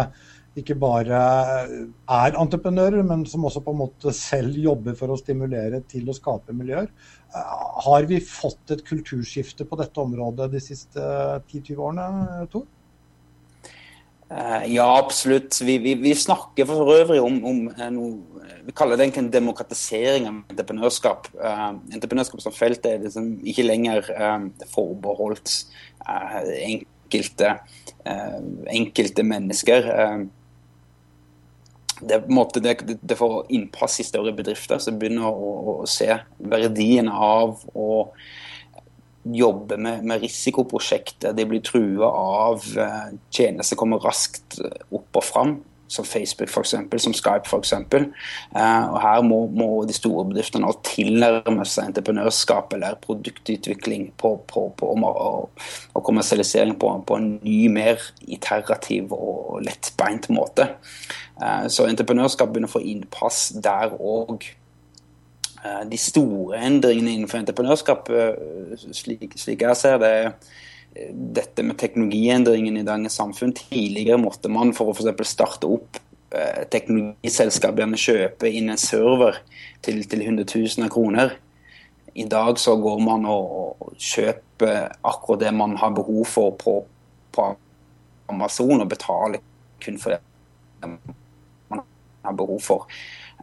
ikke bare er entreprenører, men som også på en måte selv jobber for å stimulere til å skape miljøer. Eh, har vi fått et kulturskifte på dette området de siste 10-20 årene, Tor? Eh, ja, absolutt. Vi, vi, vi, snakker for øvrig om, om eh, noe Vi kaller det en demokratisering av entreprenørskap. Uh, entreprenørskap som felt er liksom ikke lenger uh, forbeholdt uh, enkelte, enkelte, mennesker. Det, måte, det, det, får innpass i større bedrifter som begynner å, å, å se verdien av å jobber med, med risikoprosjekter. De blir trua av eh, tjenester kommer raskt opp og fram, som Facebook f.eks., som Skype f.eks. Eh, og her må, må, de store bedriftene tilnærme seg entreprenørskap eller produktutvikling på, på, på, og, og, kommersialisering på, på, en ny, mer iterativ og lettbeint måte. Eh, så entreprenørskap begynner å få innpass der òg. Eh, de store endringene innenfor entreprenørskap, eh, slik, slik jeg ser det, eh, dette med teknologiendringen i dagens samfunn. Tidligere måtte man for å for starte opp teknologiselskap gjerne kjøpe inn en server til, til 100 000 kroner. I dag så går man og, kjøper akkurat det man har behov for på, på Amazon, og betaler kun for det man har behov for.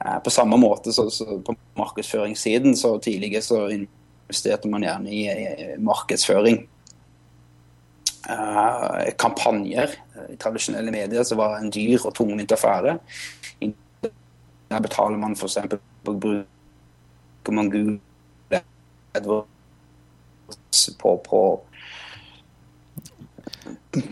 Eh, på samme måte så, så på markedsføringssiden så tidligere så investerte man gjerne i, i markedsføring. uh, kampanjer. I tradisjonelle medier så var det en dyr og tungvint affære. Der betaler man f.eks. på bruker man Google på, på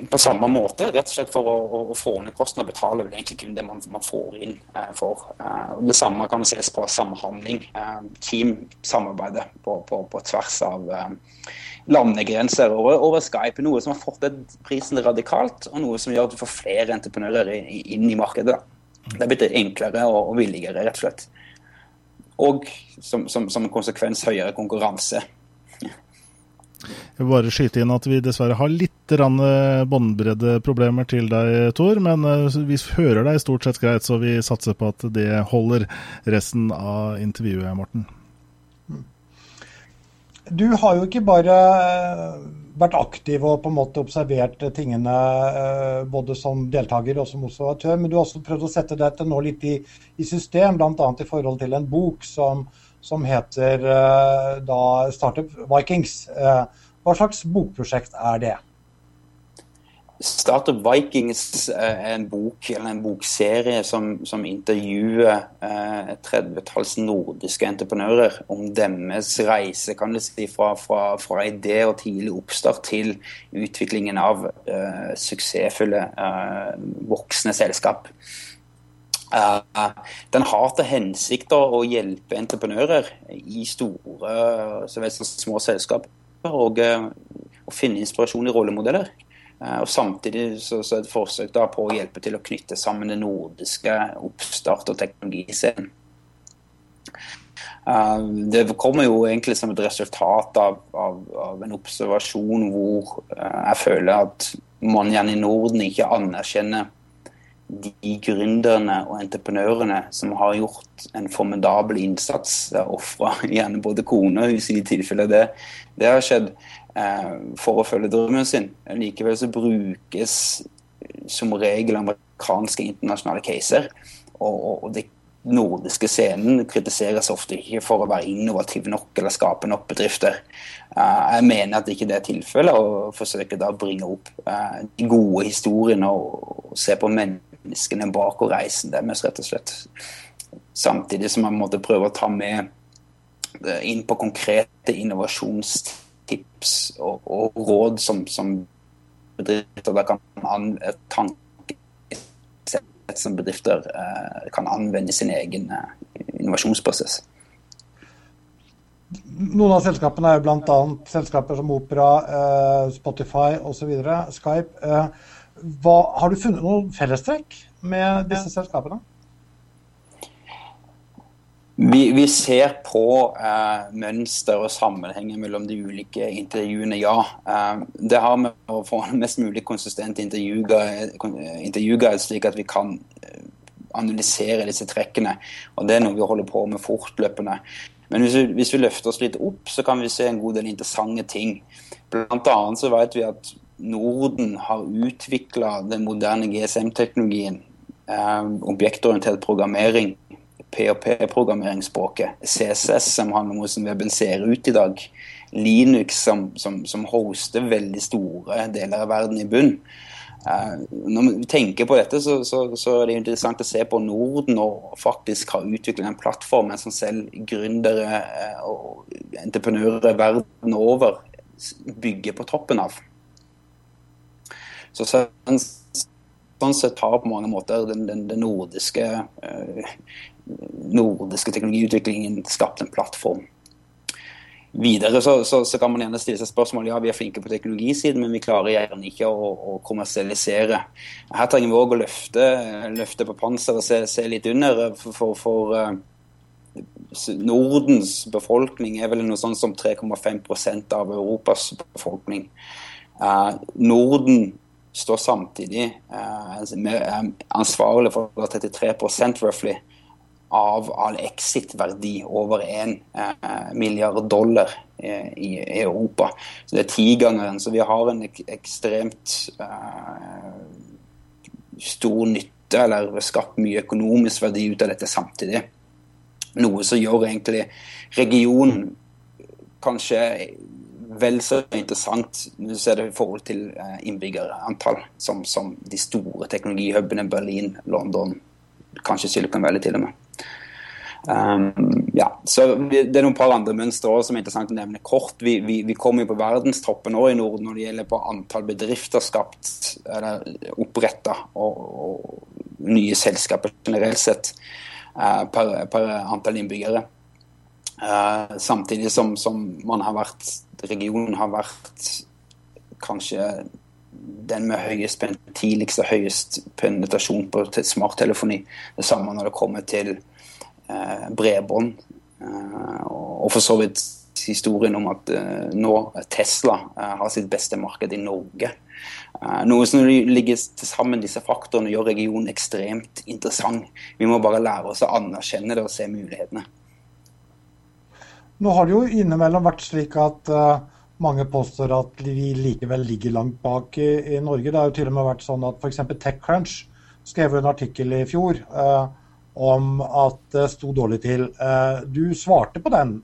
på samme måte, rett og slett for å, å få ned kostnader, betaler vel egentlig kun det man, man får inn eh, for. Eh, det samme kan ses på samhandling. Eh, team-samarbeidet på, på, på, tvers av eh, landegrenser over, over, Skype. Noe som har fått prisen radikalt, og noe som gjør at du får flere entreprenører inn i markedet. Det er blitt enklere og, og billigere, rett og slett. Og som, som, som en konsekvens høyere konkurranse jeg vil bare skyte inn at vi dessverre har litt eh, båndbreddeproblemer til deg, Tor. Men eh, vi hører deg stort sett greit, så vi satser på at det holder resten av intervjuet, Morten. Du har jo ikke bare eh, vært aktiv og på en måte observert tingene både som deltaker og som observatør, men du har også prøvd å sette dette nå litt i, i system, bl.a. i forhold til en bok som som heter uh, da Startup Vikings. Uh, hva slags bokprosjekt er det? Startup Vikings er en bok eller en bokserie som, som intervjuer eh, et tredvetalls nordiske entreprenører om deres reise kan du si, fra, fra, fra idé og tidlig oppstart til utviklingen av uh, suksessfulle uh, voksne selskap. Uh, den har til hensikt å hjelpe entreprenører i store så vel som små selskaper og uh, å finne inspirasjon i rollemodeller. Uh, og Samtidig så, så et forsøk da, på å hjelpe til å knytte sammen den nordiske oppstart- og teknologiscenen. Det kommer jo egentlig som et resultat av, av, av en observasjon hvor jeg føler at man igjen i Norden ikke anerkjenner de gründerne og entreprenørene som har gjort en formidabel innsats, ofra gjerne både kone og hus i de tilfeller det, det har skjedd, eh, for å følge drømmen sin. Likevel så brukes som regel amerikanske internasjonale caser. Og, og, det nordiske scenen kritiseres ofte ikke for å være innovativ nok eller skape nok bedrifter. Uh, jeg mener at ikke det er tilfellet, og forsøker da å bringe opp uh, de gode historiene og, og se på mennesker menneskene bak og reisen deres, rett og slett. Samtidig som man måtte prøve å ta med eh, inn på konkrete innovasjonstips og, og råd som, som bedrifter da kan anvende som bedrifter eh, kan anvende sin egen eh, innovasjonsprosess. Noen av selskapene er jo bl.a. selskaper som Opera, eh, Spotify osv. Skype. Eh, hva, har du funnet noen fellestrekk med disse selskapene? Vi, vi, ser på eh, mønster og sammenhenger mellom de ulike intervjuene, ja. Eh, det har med å få en mest mulig konsistent intervjuguide, slik at vi kan eh, analysere disse trekkene. Og Det er noe vi holder på med fortløpende. Men hvis vi, hvis vi løfter oss litt opp, så kan vi se en god del interessante ting. Blant annet så vet vi at Norden har utvikla den moderne GSM-teknologien, eh, objektorientert programmering, PHP-programmeringsspråket, CSS, som handler om hvordan weben ser ut i dag, Linux, som, som, som, hoster veldig store deler av verden i bunn. Eh, når vi tenker på dette, så, så, så, er det interessant å se på Norden og faktisk har utviklet den plattformen som selv gründere eh, og entreprenører verden over bygger på toppen av. Så sånn, sånn sett har på mange måter den, den, den nordiske, eh, nordiske teknologiutviklingen skapt en plattform. Videre så, så, så, kan man gjerne stille seg spørsmål ja, vi er flinke på teknologisiden, men vi klarer gjerne ikke å, å kommersialisere. Her trenger vi òg å løfte, løfte, på panseret og se, se, litt under. For, for, for uh, Nordens befolkning er vel noe sånn som 3,5% av Europas befolkning. Uh, Norden står samtidig eh, ansvarlig for 33% roughly av all exit-verdi over 1 eh, milliard dollar eh, i, Europa. Så Det er tigangeren. Så vi har en ek ekstremt eh, stor nytte, eller skapt mye økonomisk verdi ut av dette samtidig. Noe som gjør egentlig regionen kanskje vel så interessant hvis du ser det i forhold til innbyggerantall, som, som de store teknologihubene Berlin, London, kanskje Silicon Valley til og med. Um, ja, så Det er noen par andre mønstre også som er interessant å nevne kort. Vi, vi, vi kommer jo på verdenstoppen nå i Norden når det gjelder på antall bedrifter skapt eller oppretta og, og, nye selskaper generelt sett uh, per, per, antall innbyggere. Uh, samtidig som, som, man har vært regionen har vært kanskje den med høyest og høyest penetrasjon på smarttelefoni. Det samme når det kommer til Eh, bredbånd. Eh, og for så vidt historien om at eh, nå Tesla har sitt beste marked i Norge. Noe som ligger til sammen disse faktorene gjør regionen ekstremt interessant. Vi må bare lære oss å anerkjenne det og se mulighetene. Nå har det jo innimellom vært slik at uh, mange påstår at vi likevel ligger langt bak i, i, Norge. Det har jo til og med vært sånn at f.eks. TechCrunch skrev en artikkel i fjor uh, om at det sto dårlig til. Uh, du svarte på den.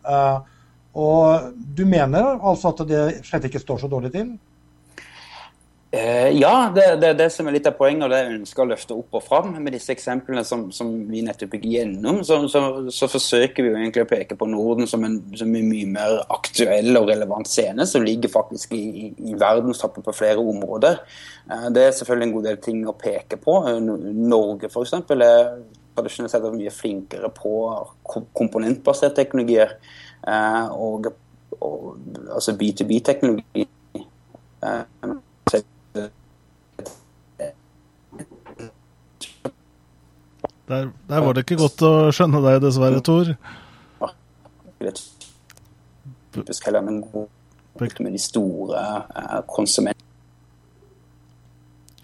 Og du mener altså at det slett ikke står så dårlig til? Eh, ja, det er det, det, som er litt av poenget, og det jeg ønsker å løfte opp og fram. Med disse eksemplene som, som vi nettopp gikk gjennom, så, så, så, forsøker vi jo egentlig å peke på Norden som en, som en mye mer aktuell og relevant scene, som ligger faktisk i, i, i verdenstoppen på flere områder. Det er selvfølgelig en god del ting å peke på. Norge f.eks. er tradisjonelt sett mye flinkere på komponentbaserte teknologier. Eh, og, og, altså B2B-teknologi. Eh, der, der, var det ikke godt å skjønne deg, dessverre, Tor. Typisk heller en god med de store eh, konsumentene.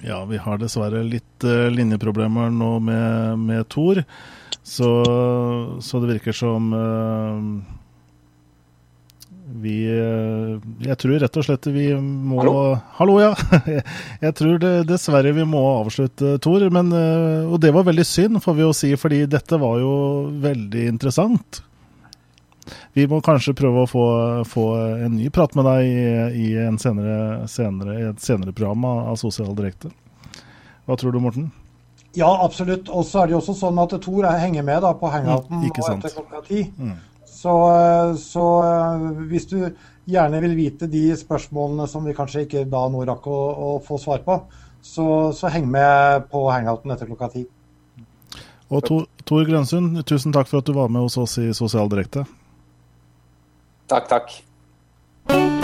Ja, vi har dessverre litt uh, linjeproblemer nå med, med Tor. Så, så, det virker som uh, vi uh, Jeg tror rett og slett vi må Hallo, Hallo ja. jeg tror det, dessverre vi må avslutte, Tor. Men, og det var veldig synd, får vi jo si, fordi dette var jo veldig interessant. Vi må kanskje prøve å få, få en ny prat med deg i, i senere, senere, et senere program av Sosial Direkte. Hva tror du, Morten? Ja, absolutt. Og så er det jo også sånn at Tor henger med da, på hangouten mm, etter klokka ti. Mm. Så, så, hvis du gjerne vil vite de spørsmålene som vi kanskje ikke da nå rakk å, å få svar på, så, så, heng med på hangouten etter klokka ti. Og Tor Grønsund, tusen takk for at du var med hos oss i Sosial Direkte. Takk, takk.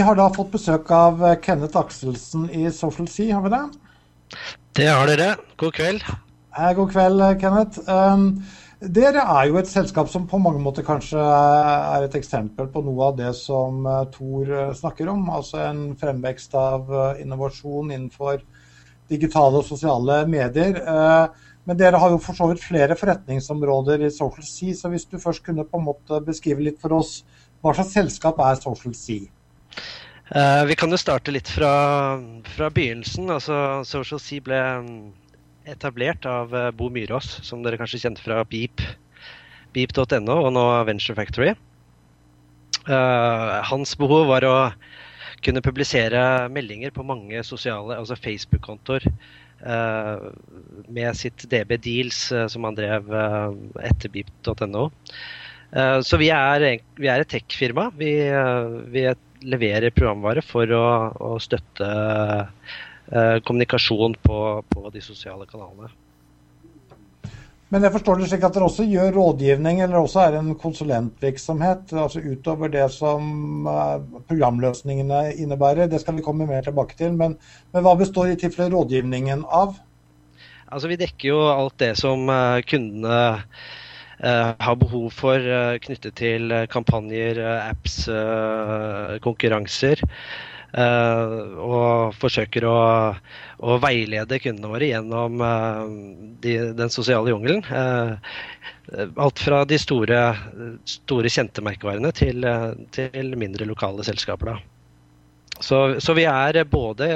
Har da fått besøk av eh, Kenneth Akselsen i Social Sea, har vi det? Det har dere. God kveld. Eh, god kveld, eh, Kenneth. Um, dere er jo et selskap som på mange måter kanskje er et eksempel på noe av det som Tor snakker om. Altså en fremvekst av innovasjon innenfor digitale og sosiale medier. Men dere har jo for så vidt flere forretningsområder i Social Sea, så hvis du først kunne på en måte beskrive litt for oss hva slags selskap er Social Sea? Uh, vi kan jo starte litt fra, fra, begynnelsen. Altså, Social Sea ble mm, etablert av uh, Bo Myrås, som dere kanskje kjente fra Beep, beep.no og nå Venture Factory. Uh, hans behov var å kunne publisere meldinger på mange sosiale, altså Facebook-kontoer, med sitt DB Deals, som han drev etter beep.no. så vi er, vi er et tech-firma. Vi, vi, leverer programvare for å, å støtte eh, kommunikasjon på, på, de sosiale kanalene. Men jeg forstår det slik at dere også gjør rådgivning, eller også er en konsulentvirksomhet, altså utover det som eh, programløsningene innebærer. Det skal vi komme mer tilbake til. Men, men hva består i tilfelle rådgivningen av? Altså Vi dekker jo alt det som uh, kundene har behov for knyttet til kampanjer, apps, konkurranser. og forsøker å, å, veilede kundene våre gjennom de, den sosiale jungelen. alt fra de store, store kjente merkevarene til, til mindre lokale selskaper. Så, så vi er både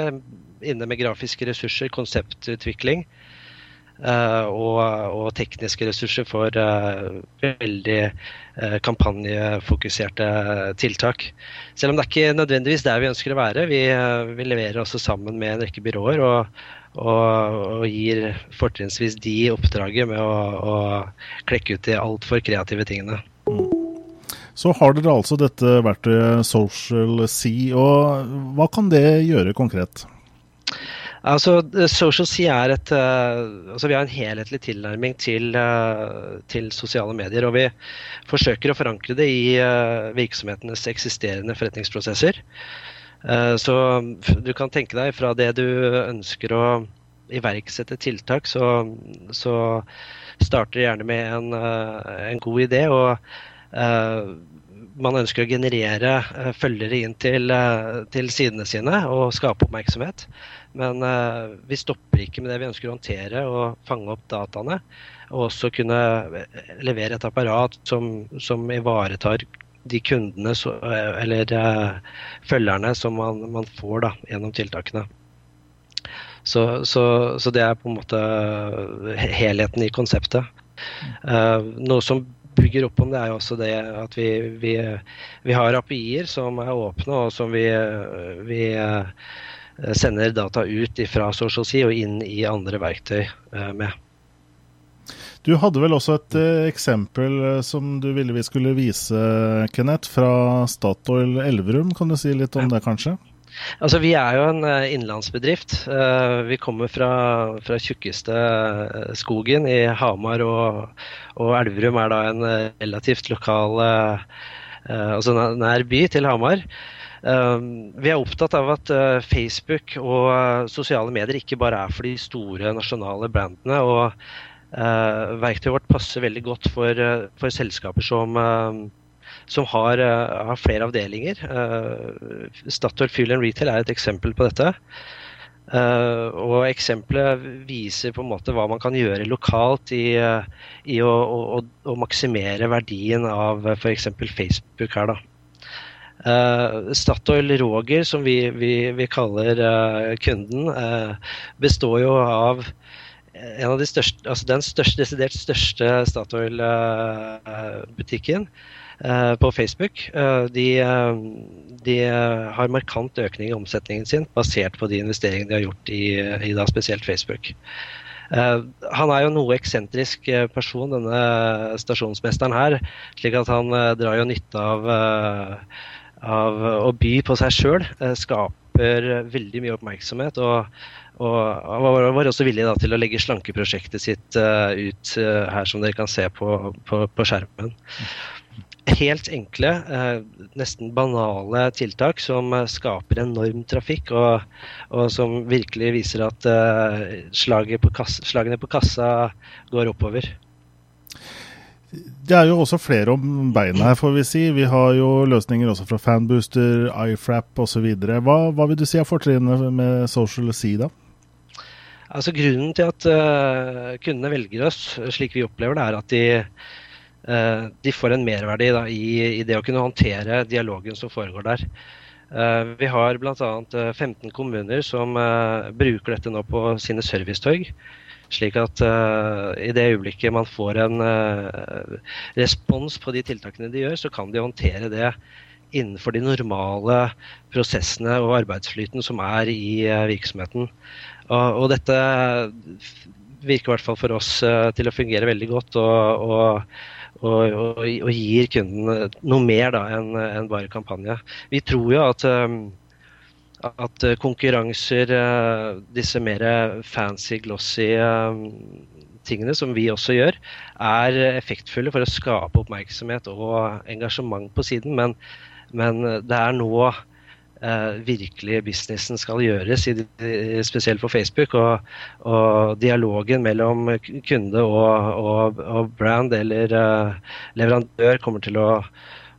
inne med grafiske ressurser, konseptutvikling. Uh, og, og, tekniske ressurser for uh, veldig uh, kampanjefokuserte tiltak. Selv om det er ikke nødvendigvis der vi ønsker å være. Vi, vi leverer også sammen med en rekke byråer og, og, og gir fortrinnsvis de oppdraget med å, å klekke ut de altfor kreative tingene. Mm. Så har dere altså dette verktøyet Social Sea, og hva kan det gjøre konkret? Altså, Social C er et uh, altså Vi har en helhetlig tilnærming til, uh, til, sosiale medier. Og vi forsøker å forankre det i virksomhetenes eksisterende forretningsprosesser. så du kan tenke deg fra det du ønsker å iverksette tiltak, så, så starter det gjerne med en, en god idé. og man ønsker å generere følgere inn til, til sidene sine og skape oppmerksomhet. Men eh, vi stopper ikke med det vi ønsker å håndtere og fange opp dataene. Og også kunne eh, levere et apparat som, som ivaretar de kundene så, eh, eller eh, følgerne som man, man får da, gjennom tiltakene. Så, så, så, det er på en måte helheten i konseptet. Eh, noe som bygger opp om det, er jo også det at vi, vi, vi har API-er som er åpne, og som vi, vi Eh, sender data ut fra Social Sea og inn i andre verktøy eh, med. Du hadde vel også et eh, eksempel som du ville vi skulle vise, Kenneth, fra Statoil Elverum. Kan du si litt om det, kanskje? Altså, Vi er jo en innenlandsbedrift. Vi kommer fra, fra tjukkeste skogen i Hamar, og, og, Elverum er da en relativt lokal Altså nær by til Hamar. Ehm, vi er opptatt av at eh, Facebook og eh, sosiale medier ikke bare er for de store nasjonale brandene. og uh, Verktøyet vårt passer veldig godt for, for selskaper som, uh, som har, uh, har, flere avdelinger. Statoil Fuel and Retail er et eksempel på dette. og Eksempelet viser på en måte hva man kan gjøre lokalt i, i å, å, å, maksimere verdien av f.eks. Facebook her. da. Uh, Statoil Roger, som vi, vi, vi kaller uh, kunden, uh, består jo av en av de største, altså den største, desidert største Statoil-butikken på Facebook. De, de, har markant økning i omsetningen sin basert på de investeringene de har gjort i, i da spesielt Facebook. han er jo noe eksentrisk person, denne stasjonsmesteren her. slik at han drar jo nytte av av å by på seg sjøl eh, skaper veldig mye oppmerksomhet. Og, og var også villig da, til å legge slankeprosjektet sitt uh, ut uh, her, som dere kan se på, på, på skjermen. Helt enkle, uh, nesten banale tiltak som skaper enorm trafikk, og, og som virkelig viser at slagene på kassa går oppover. Det er jo også flere om beina her, får vi si. Vi har jo løsninger også fra Fanbooster, iFrap osv. Hva, hva vil du si er fortrinnet med Social C, da? Altså Grunnen til at uh, kundene velger oss, slik vi opplever det, er at de, uh, de får en merverdi da, i, i, det å kunne håndtere dialogen som foregår der. Uh, vi har bl.a. 15 kommuner som bruker dette nå på sine servicetorg. Slik at uh, i det øyeblikket man får en uh, respons på de tiltakene de gjør, så kan de håndtere det innenfor de normale prosessene og arbeidsflyten som er i uh, virksomheten. Og, og, dette virker i hvert fall for oss til å fungere veldig godt. og, og og, og, og, gir kunden noe mer da enn en bare kampanje. Vi tror jo at um, at eh, konkurranser, eh, disse mer fancy, glossy eh, tingene som vi også gjør, er effektfulle for å skape oppmerksomhet og engasjement på siden. Men, men det er nå eh, virkelig businessen skal gjøres, i, spesielt på Facebook. Og, og, dialogen mellom kunde og, og, og brand eller eh, leverandør kommer til å,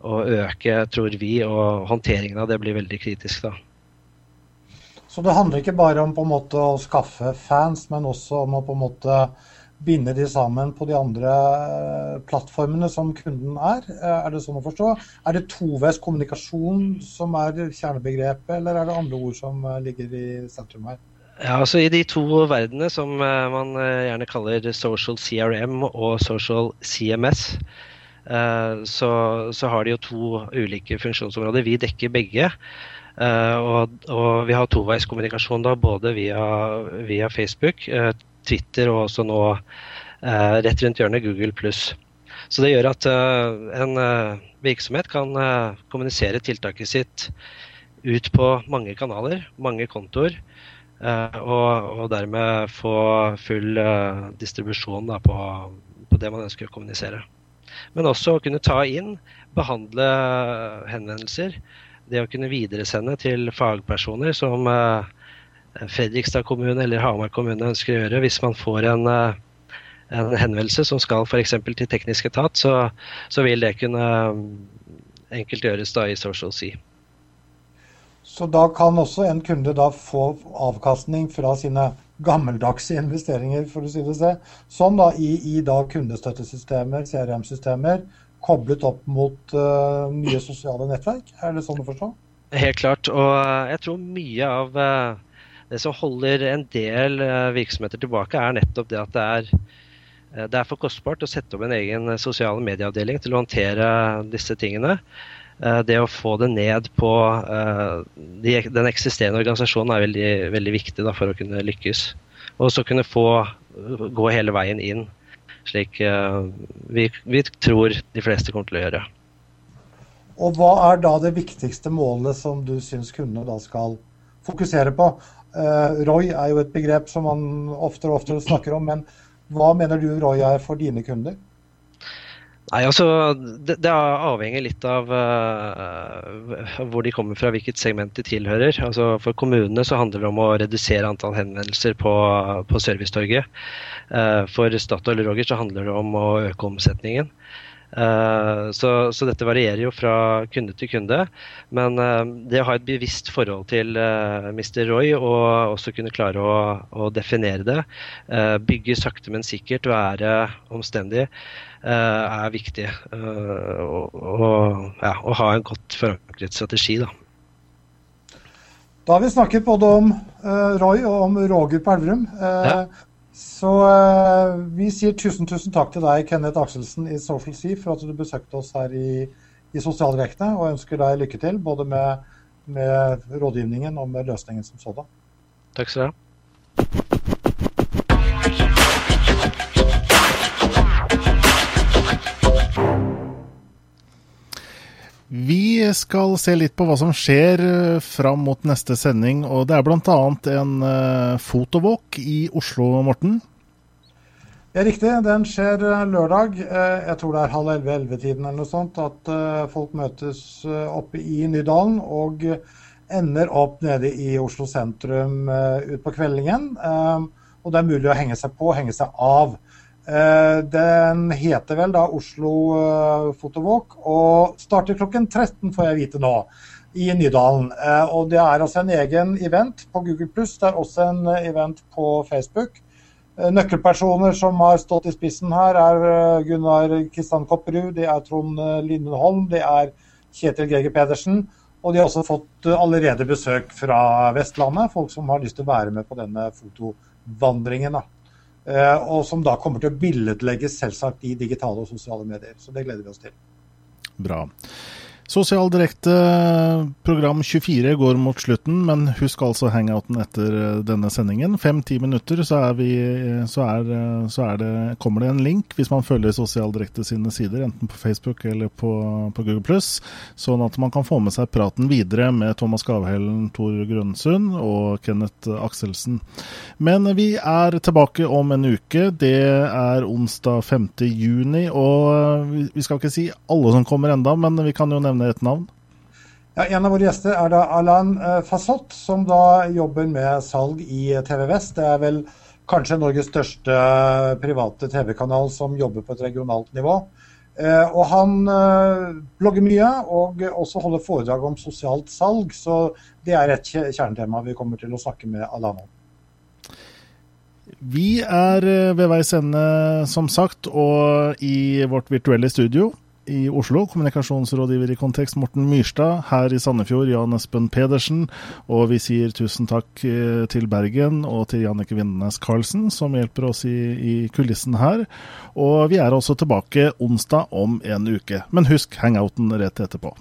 å, øke, tror vi, og håndteringen av det blir veldig kritisk. da. Så det handler ikke bare om på en måte å skaffe fans, men også om å på en måte binde de sammen på de andre eh, plattformene som kunden er? Eh, er det sånn å forstå? Er det toveis kommunikasjon som er kjernebegrepet, eller er det andre ord som eh, ligger i sentrum her? Ja, altså I de to verdenene som man gjerne kaller social CRM og social CMS, så, så har de jo to ulike funksjonsområder. Vi dekker begge. Og, og vi har toveiskommunikasjon da, både via, via Facebook, Twitter og også nå eh, rett rundt hjørnet Google pluss. Så det gjør at en virksomhet kan kommunisere tiltaket sitt ut på mange kanaler, mange kontoer, og, og, dermed få full distribusjon da, på, på, det man ønsker å kommunisere. Men også kunne ta inn, behandle henvendelser. Det å kunne videresende til fagpersoner som Fredrikstad kommune eller Hamar kommune ønsker å gjøre. Hvis man får en, eh, en henvendelse som skal f.eks. til teknisk etat, så, så, vil det kunne eh, enkelt gjøres da i Social Sea. Så da kan også en kunde da få avkastning fra sine gammeldagse investeringer, for å si det sånn, sånn da i, i da kundestøttesystemer, CRM-systemer, koblet opp mot uh, nye sosiale nettverk? Er det sånn å forstå? Helt klart. Og jeg tror mye av uh, det som holder en del eh, virksomheter tilbake, er nettopp det at det er, eh, det er for kostbart å sette opp en egen eh, sosiale medieavdeling til å håndtere disse tingene. Det å få det ned på den eksisterende organisasjonen er veldig, veldig viktig for å kunne lykkes. Og så kunne få gå hele veien inn, slik vi, vi tror de fleste kommer til å gjøre. Og hva er da det viktigste målet som du syns kundene da skal fokusere på? Uh, Roy er jo et begrep som man oftere og oftere snakker om, men hva mener du Roy er for dine kunder? Nei, altså, det, det avhenger litt av uh, hvor de kommer fra, hvilket segment de tilhører. Altså, for kommunene så handler det om å redusere antall henvendelser på, på servicetorget. Uh, for Statoil og Roger så handler det om å øke omsetningen. Eh, så, så, dette varierer jo fra kunde til kunde. Men eh, det å ha et bevisst forhold til eh, Mr. Roy og også kunne klare å, å definere det, bygge sakte, men sikkert, være omstendig, er viktig. Og, og, ja, å ha en godt forankret strategi, da. Da har vi snakket både om Roy og om Roger på Elverum. Ja. Så uh, vi sier tusen, tusen takk til deg, Kenneth Akselsen i Social Sea, for at du besøkte oss her i, i Sosialrektene, og ønsker deg lykke til både med, med rådgivningen og med løsningen som sådan. Takk skal du ha. Vi skal se litt på hva som skjer eh, fram mot neste sending. og Det er bl.a. en uh, fotowalk i Oslo, Morten? Ja, riktig. Den skjer eh, lørdag. Jeg tror det er halv elleve-ellevetiden eller noe sånt. At folk møtes oppe i Nydalen og ender opp nede i Oslo sentrum utpå kveldingen. Og det er mulig å henge seg på, henge seg av. Eh, den heter vel da Oslo Fotowalk eh, og starter klokken 13, får jeg vite nå, i Nydalen. Eh, og det er altså en egen event på Google Pluss. Det er også en event på Facebook. Nøkkelpersoner som har stått i spissen her, er Gunnar Kristian Kopperud, det er Trond Lindenholm, det er Kjetil Greger Pedersen. Og de har også fått allerede besøk fra Vestlandet, folk som har lyst til å være med på denne fotovandringen. da. Eh, og som da kommer til å billedlegges selvsagt i digitale og sosiale medier. Så det gleder vi oss til. Bra. Sosial direkte program 24 går mot slutten, men husk altså hangouten etter eh, denne sendingen. Fem-ti minutter, så, er vi, så, er, så er det, kommer det en link hvis man følger Sosial direkte sine sider, enten på Facebook eller på, på Google sånn at man kan få med seg praten videre med Thomas Gavhellen, Tor Grønsund og Kenneth Akselsen. Men vi er tilbake om en uke. Det er onsdag 5. juni, og vi skal ikke si alle som kommer enda, men vi kan jo nevne nevne et navn? Ja, en av våre gjester er da Alain Fasott, som da jobber med salg i TV Vest. Det er vel kanskje Norges største private TV-kanal som jobber på et regionalt nivå. Og han blogger mye, og også holder foredrag om sosialt salg. Så det er et kjernetema vi kommer til å snakke med Alain om. Vi er eh, ved veis ende, som sagt, og i vårt virtuelle studio i Oslo. Kommunikasjonsrådgiver i Kontekst Morten Myrstad. Her i Sandefjord Jan Espen Pedersen. Og vi sier tusen takk eh, til Bergen og til Jannike Vindenes Karlsen, som hjelper oss i, i kulissen her. Og vi er også tilbake onsdag om en uke. Men husk hangouten rett etterpå.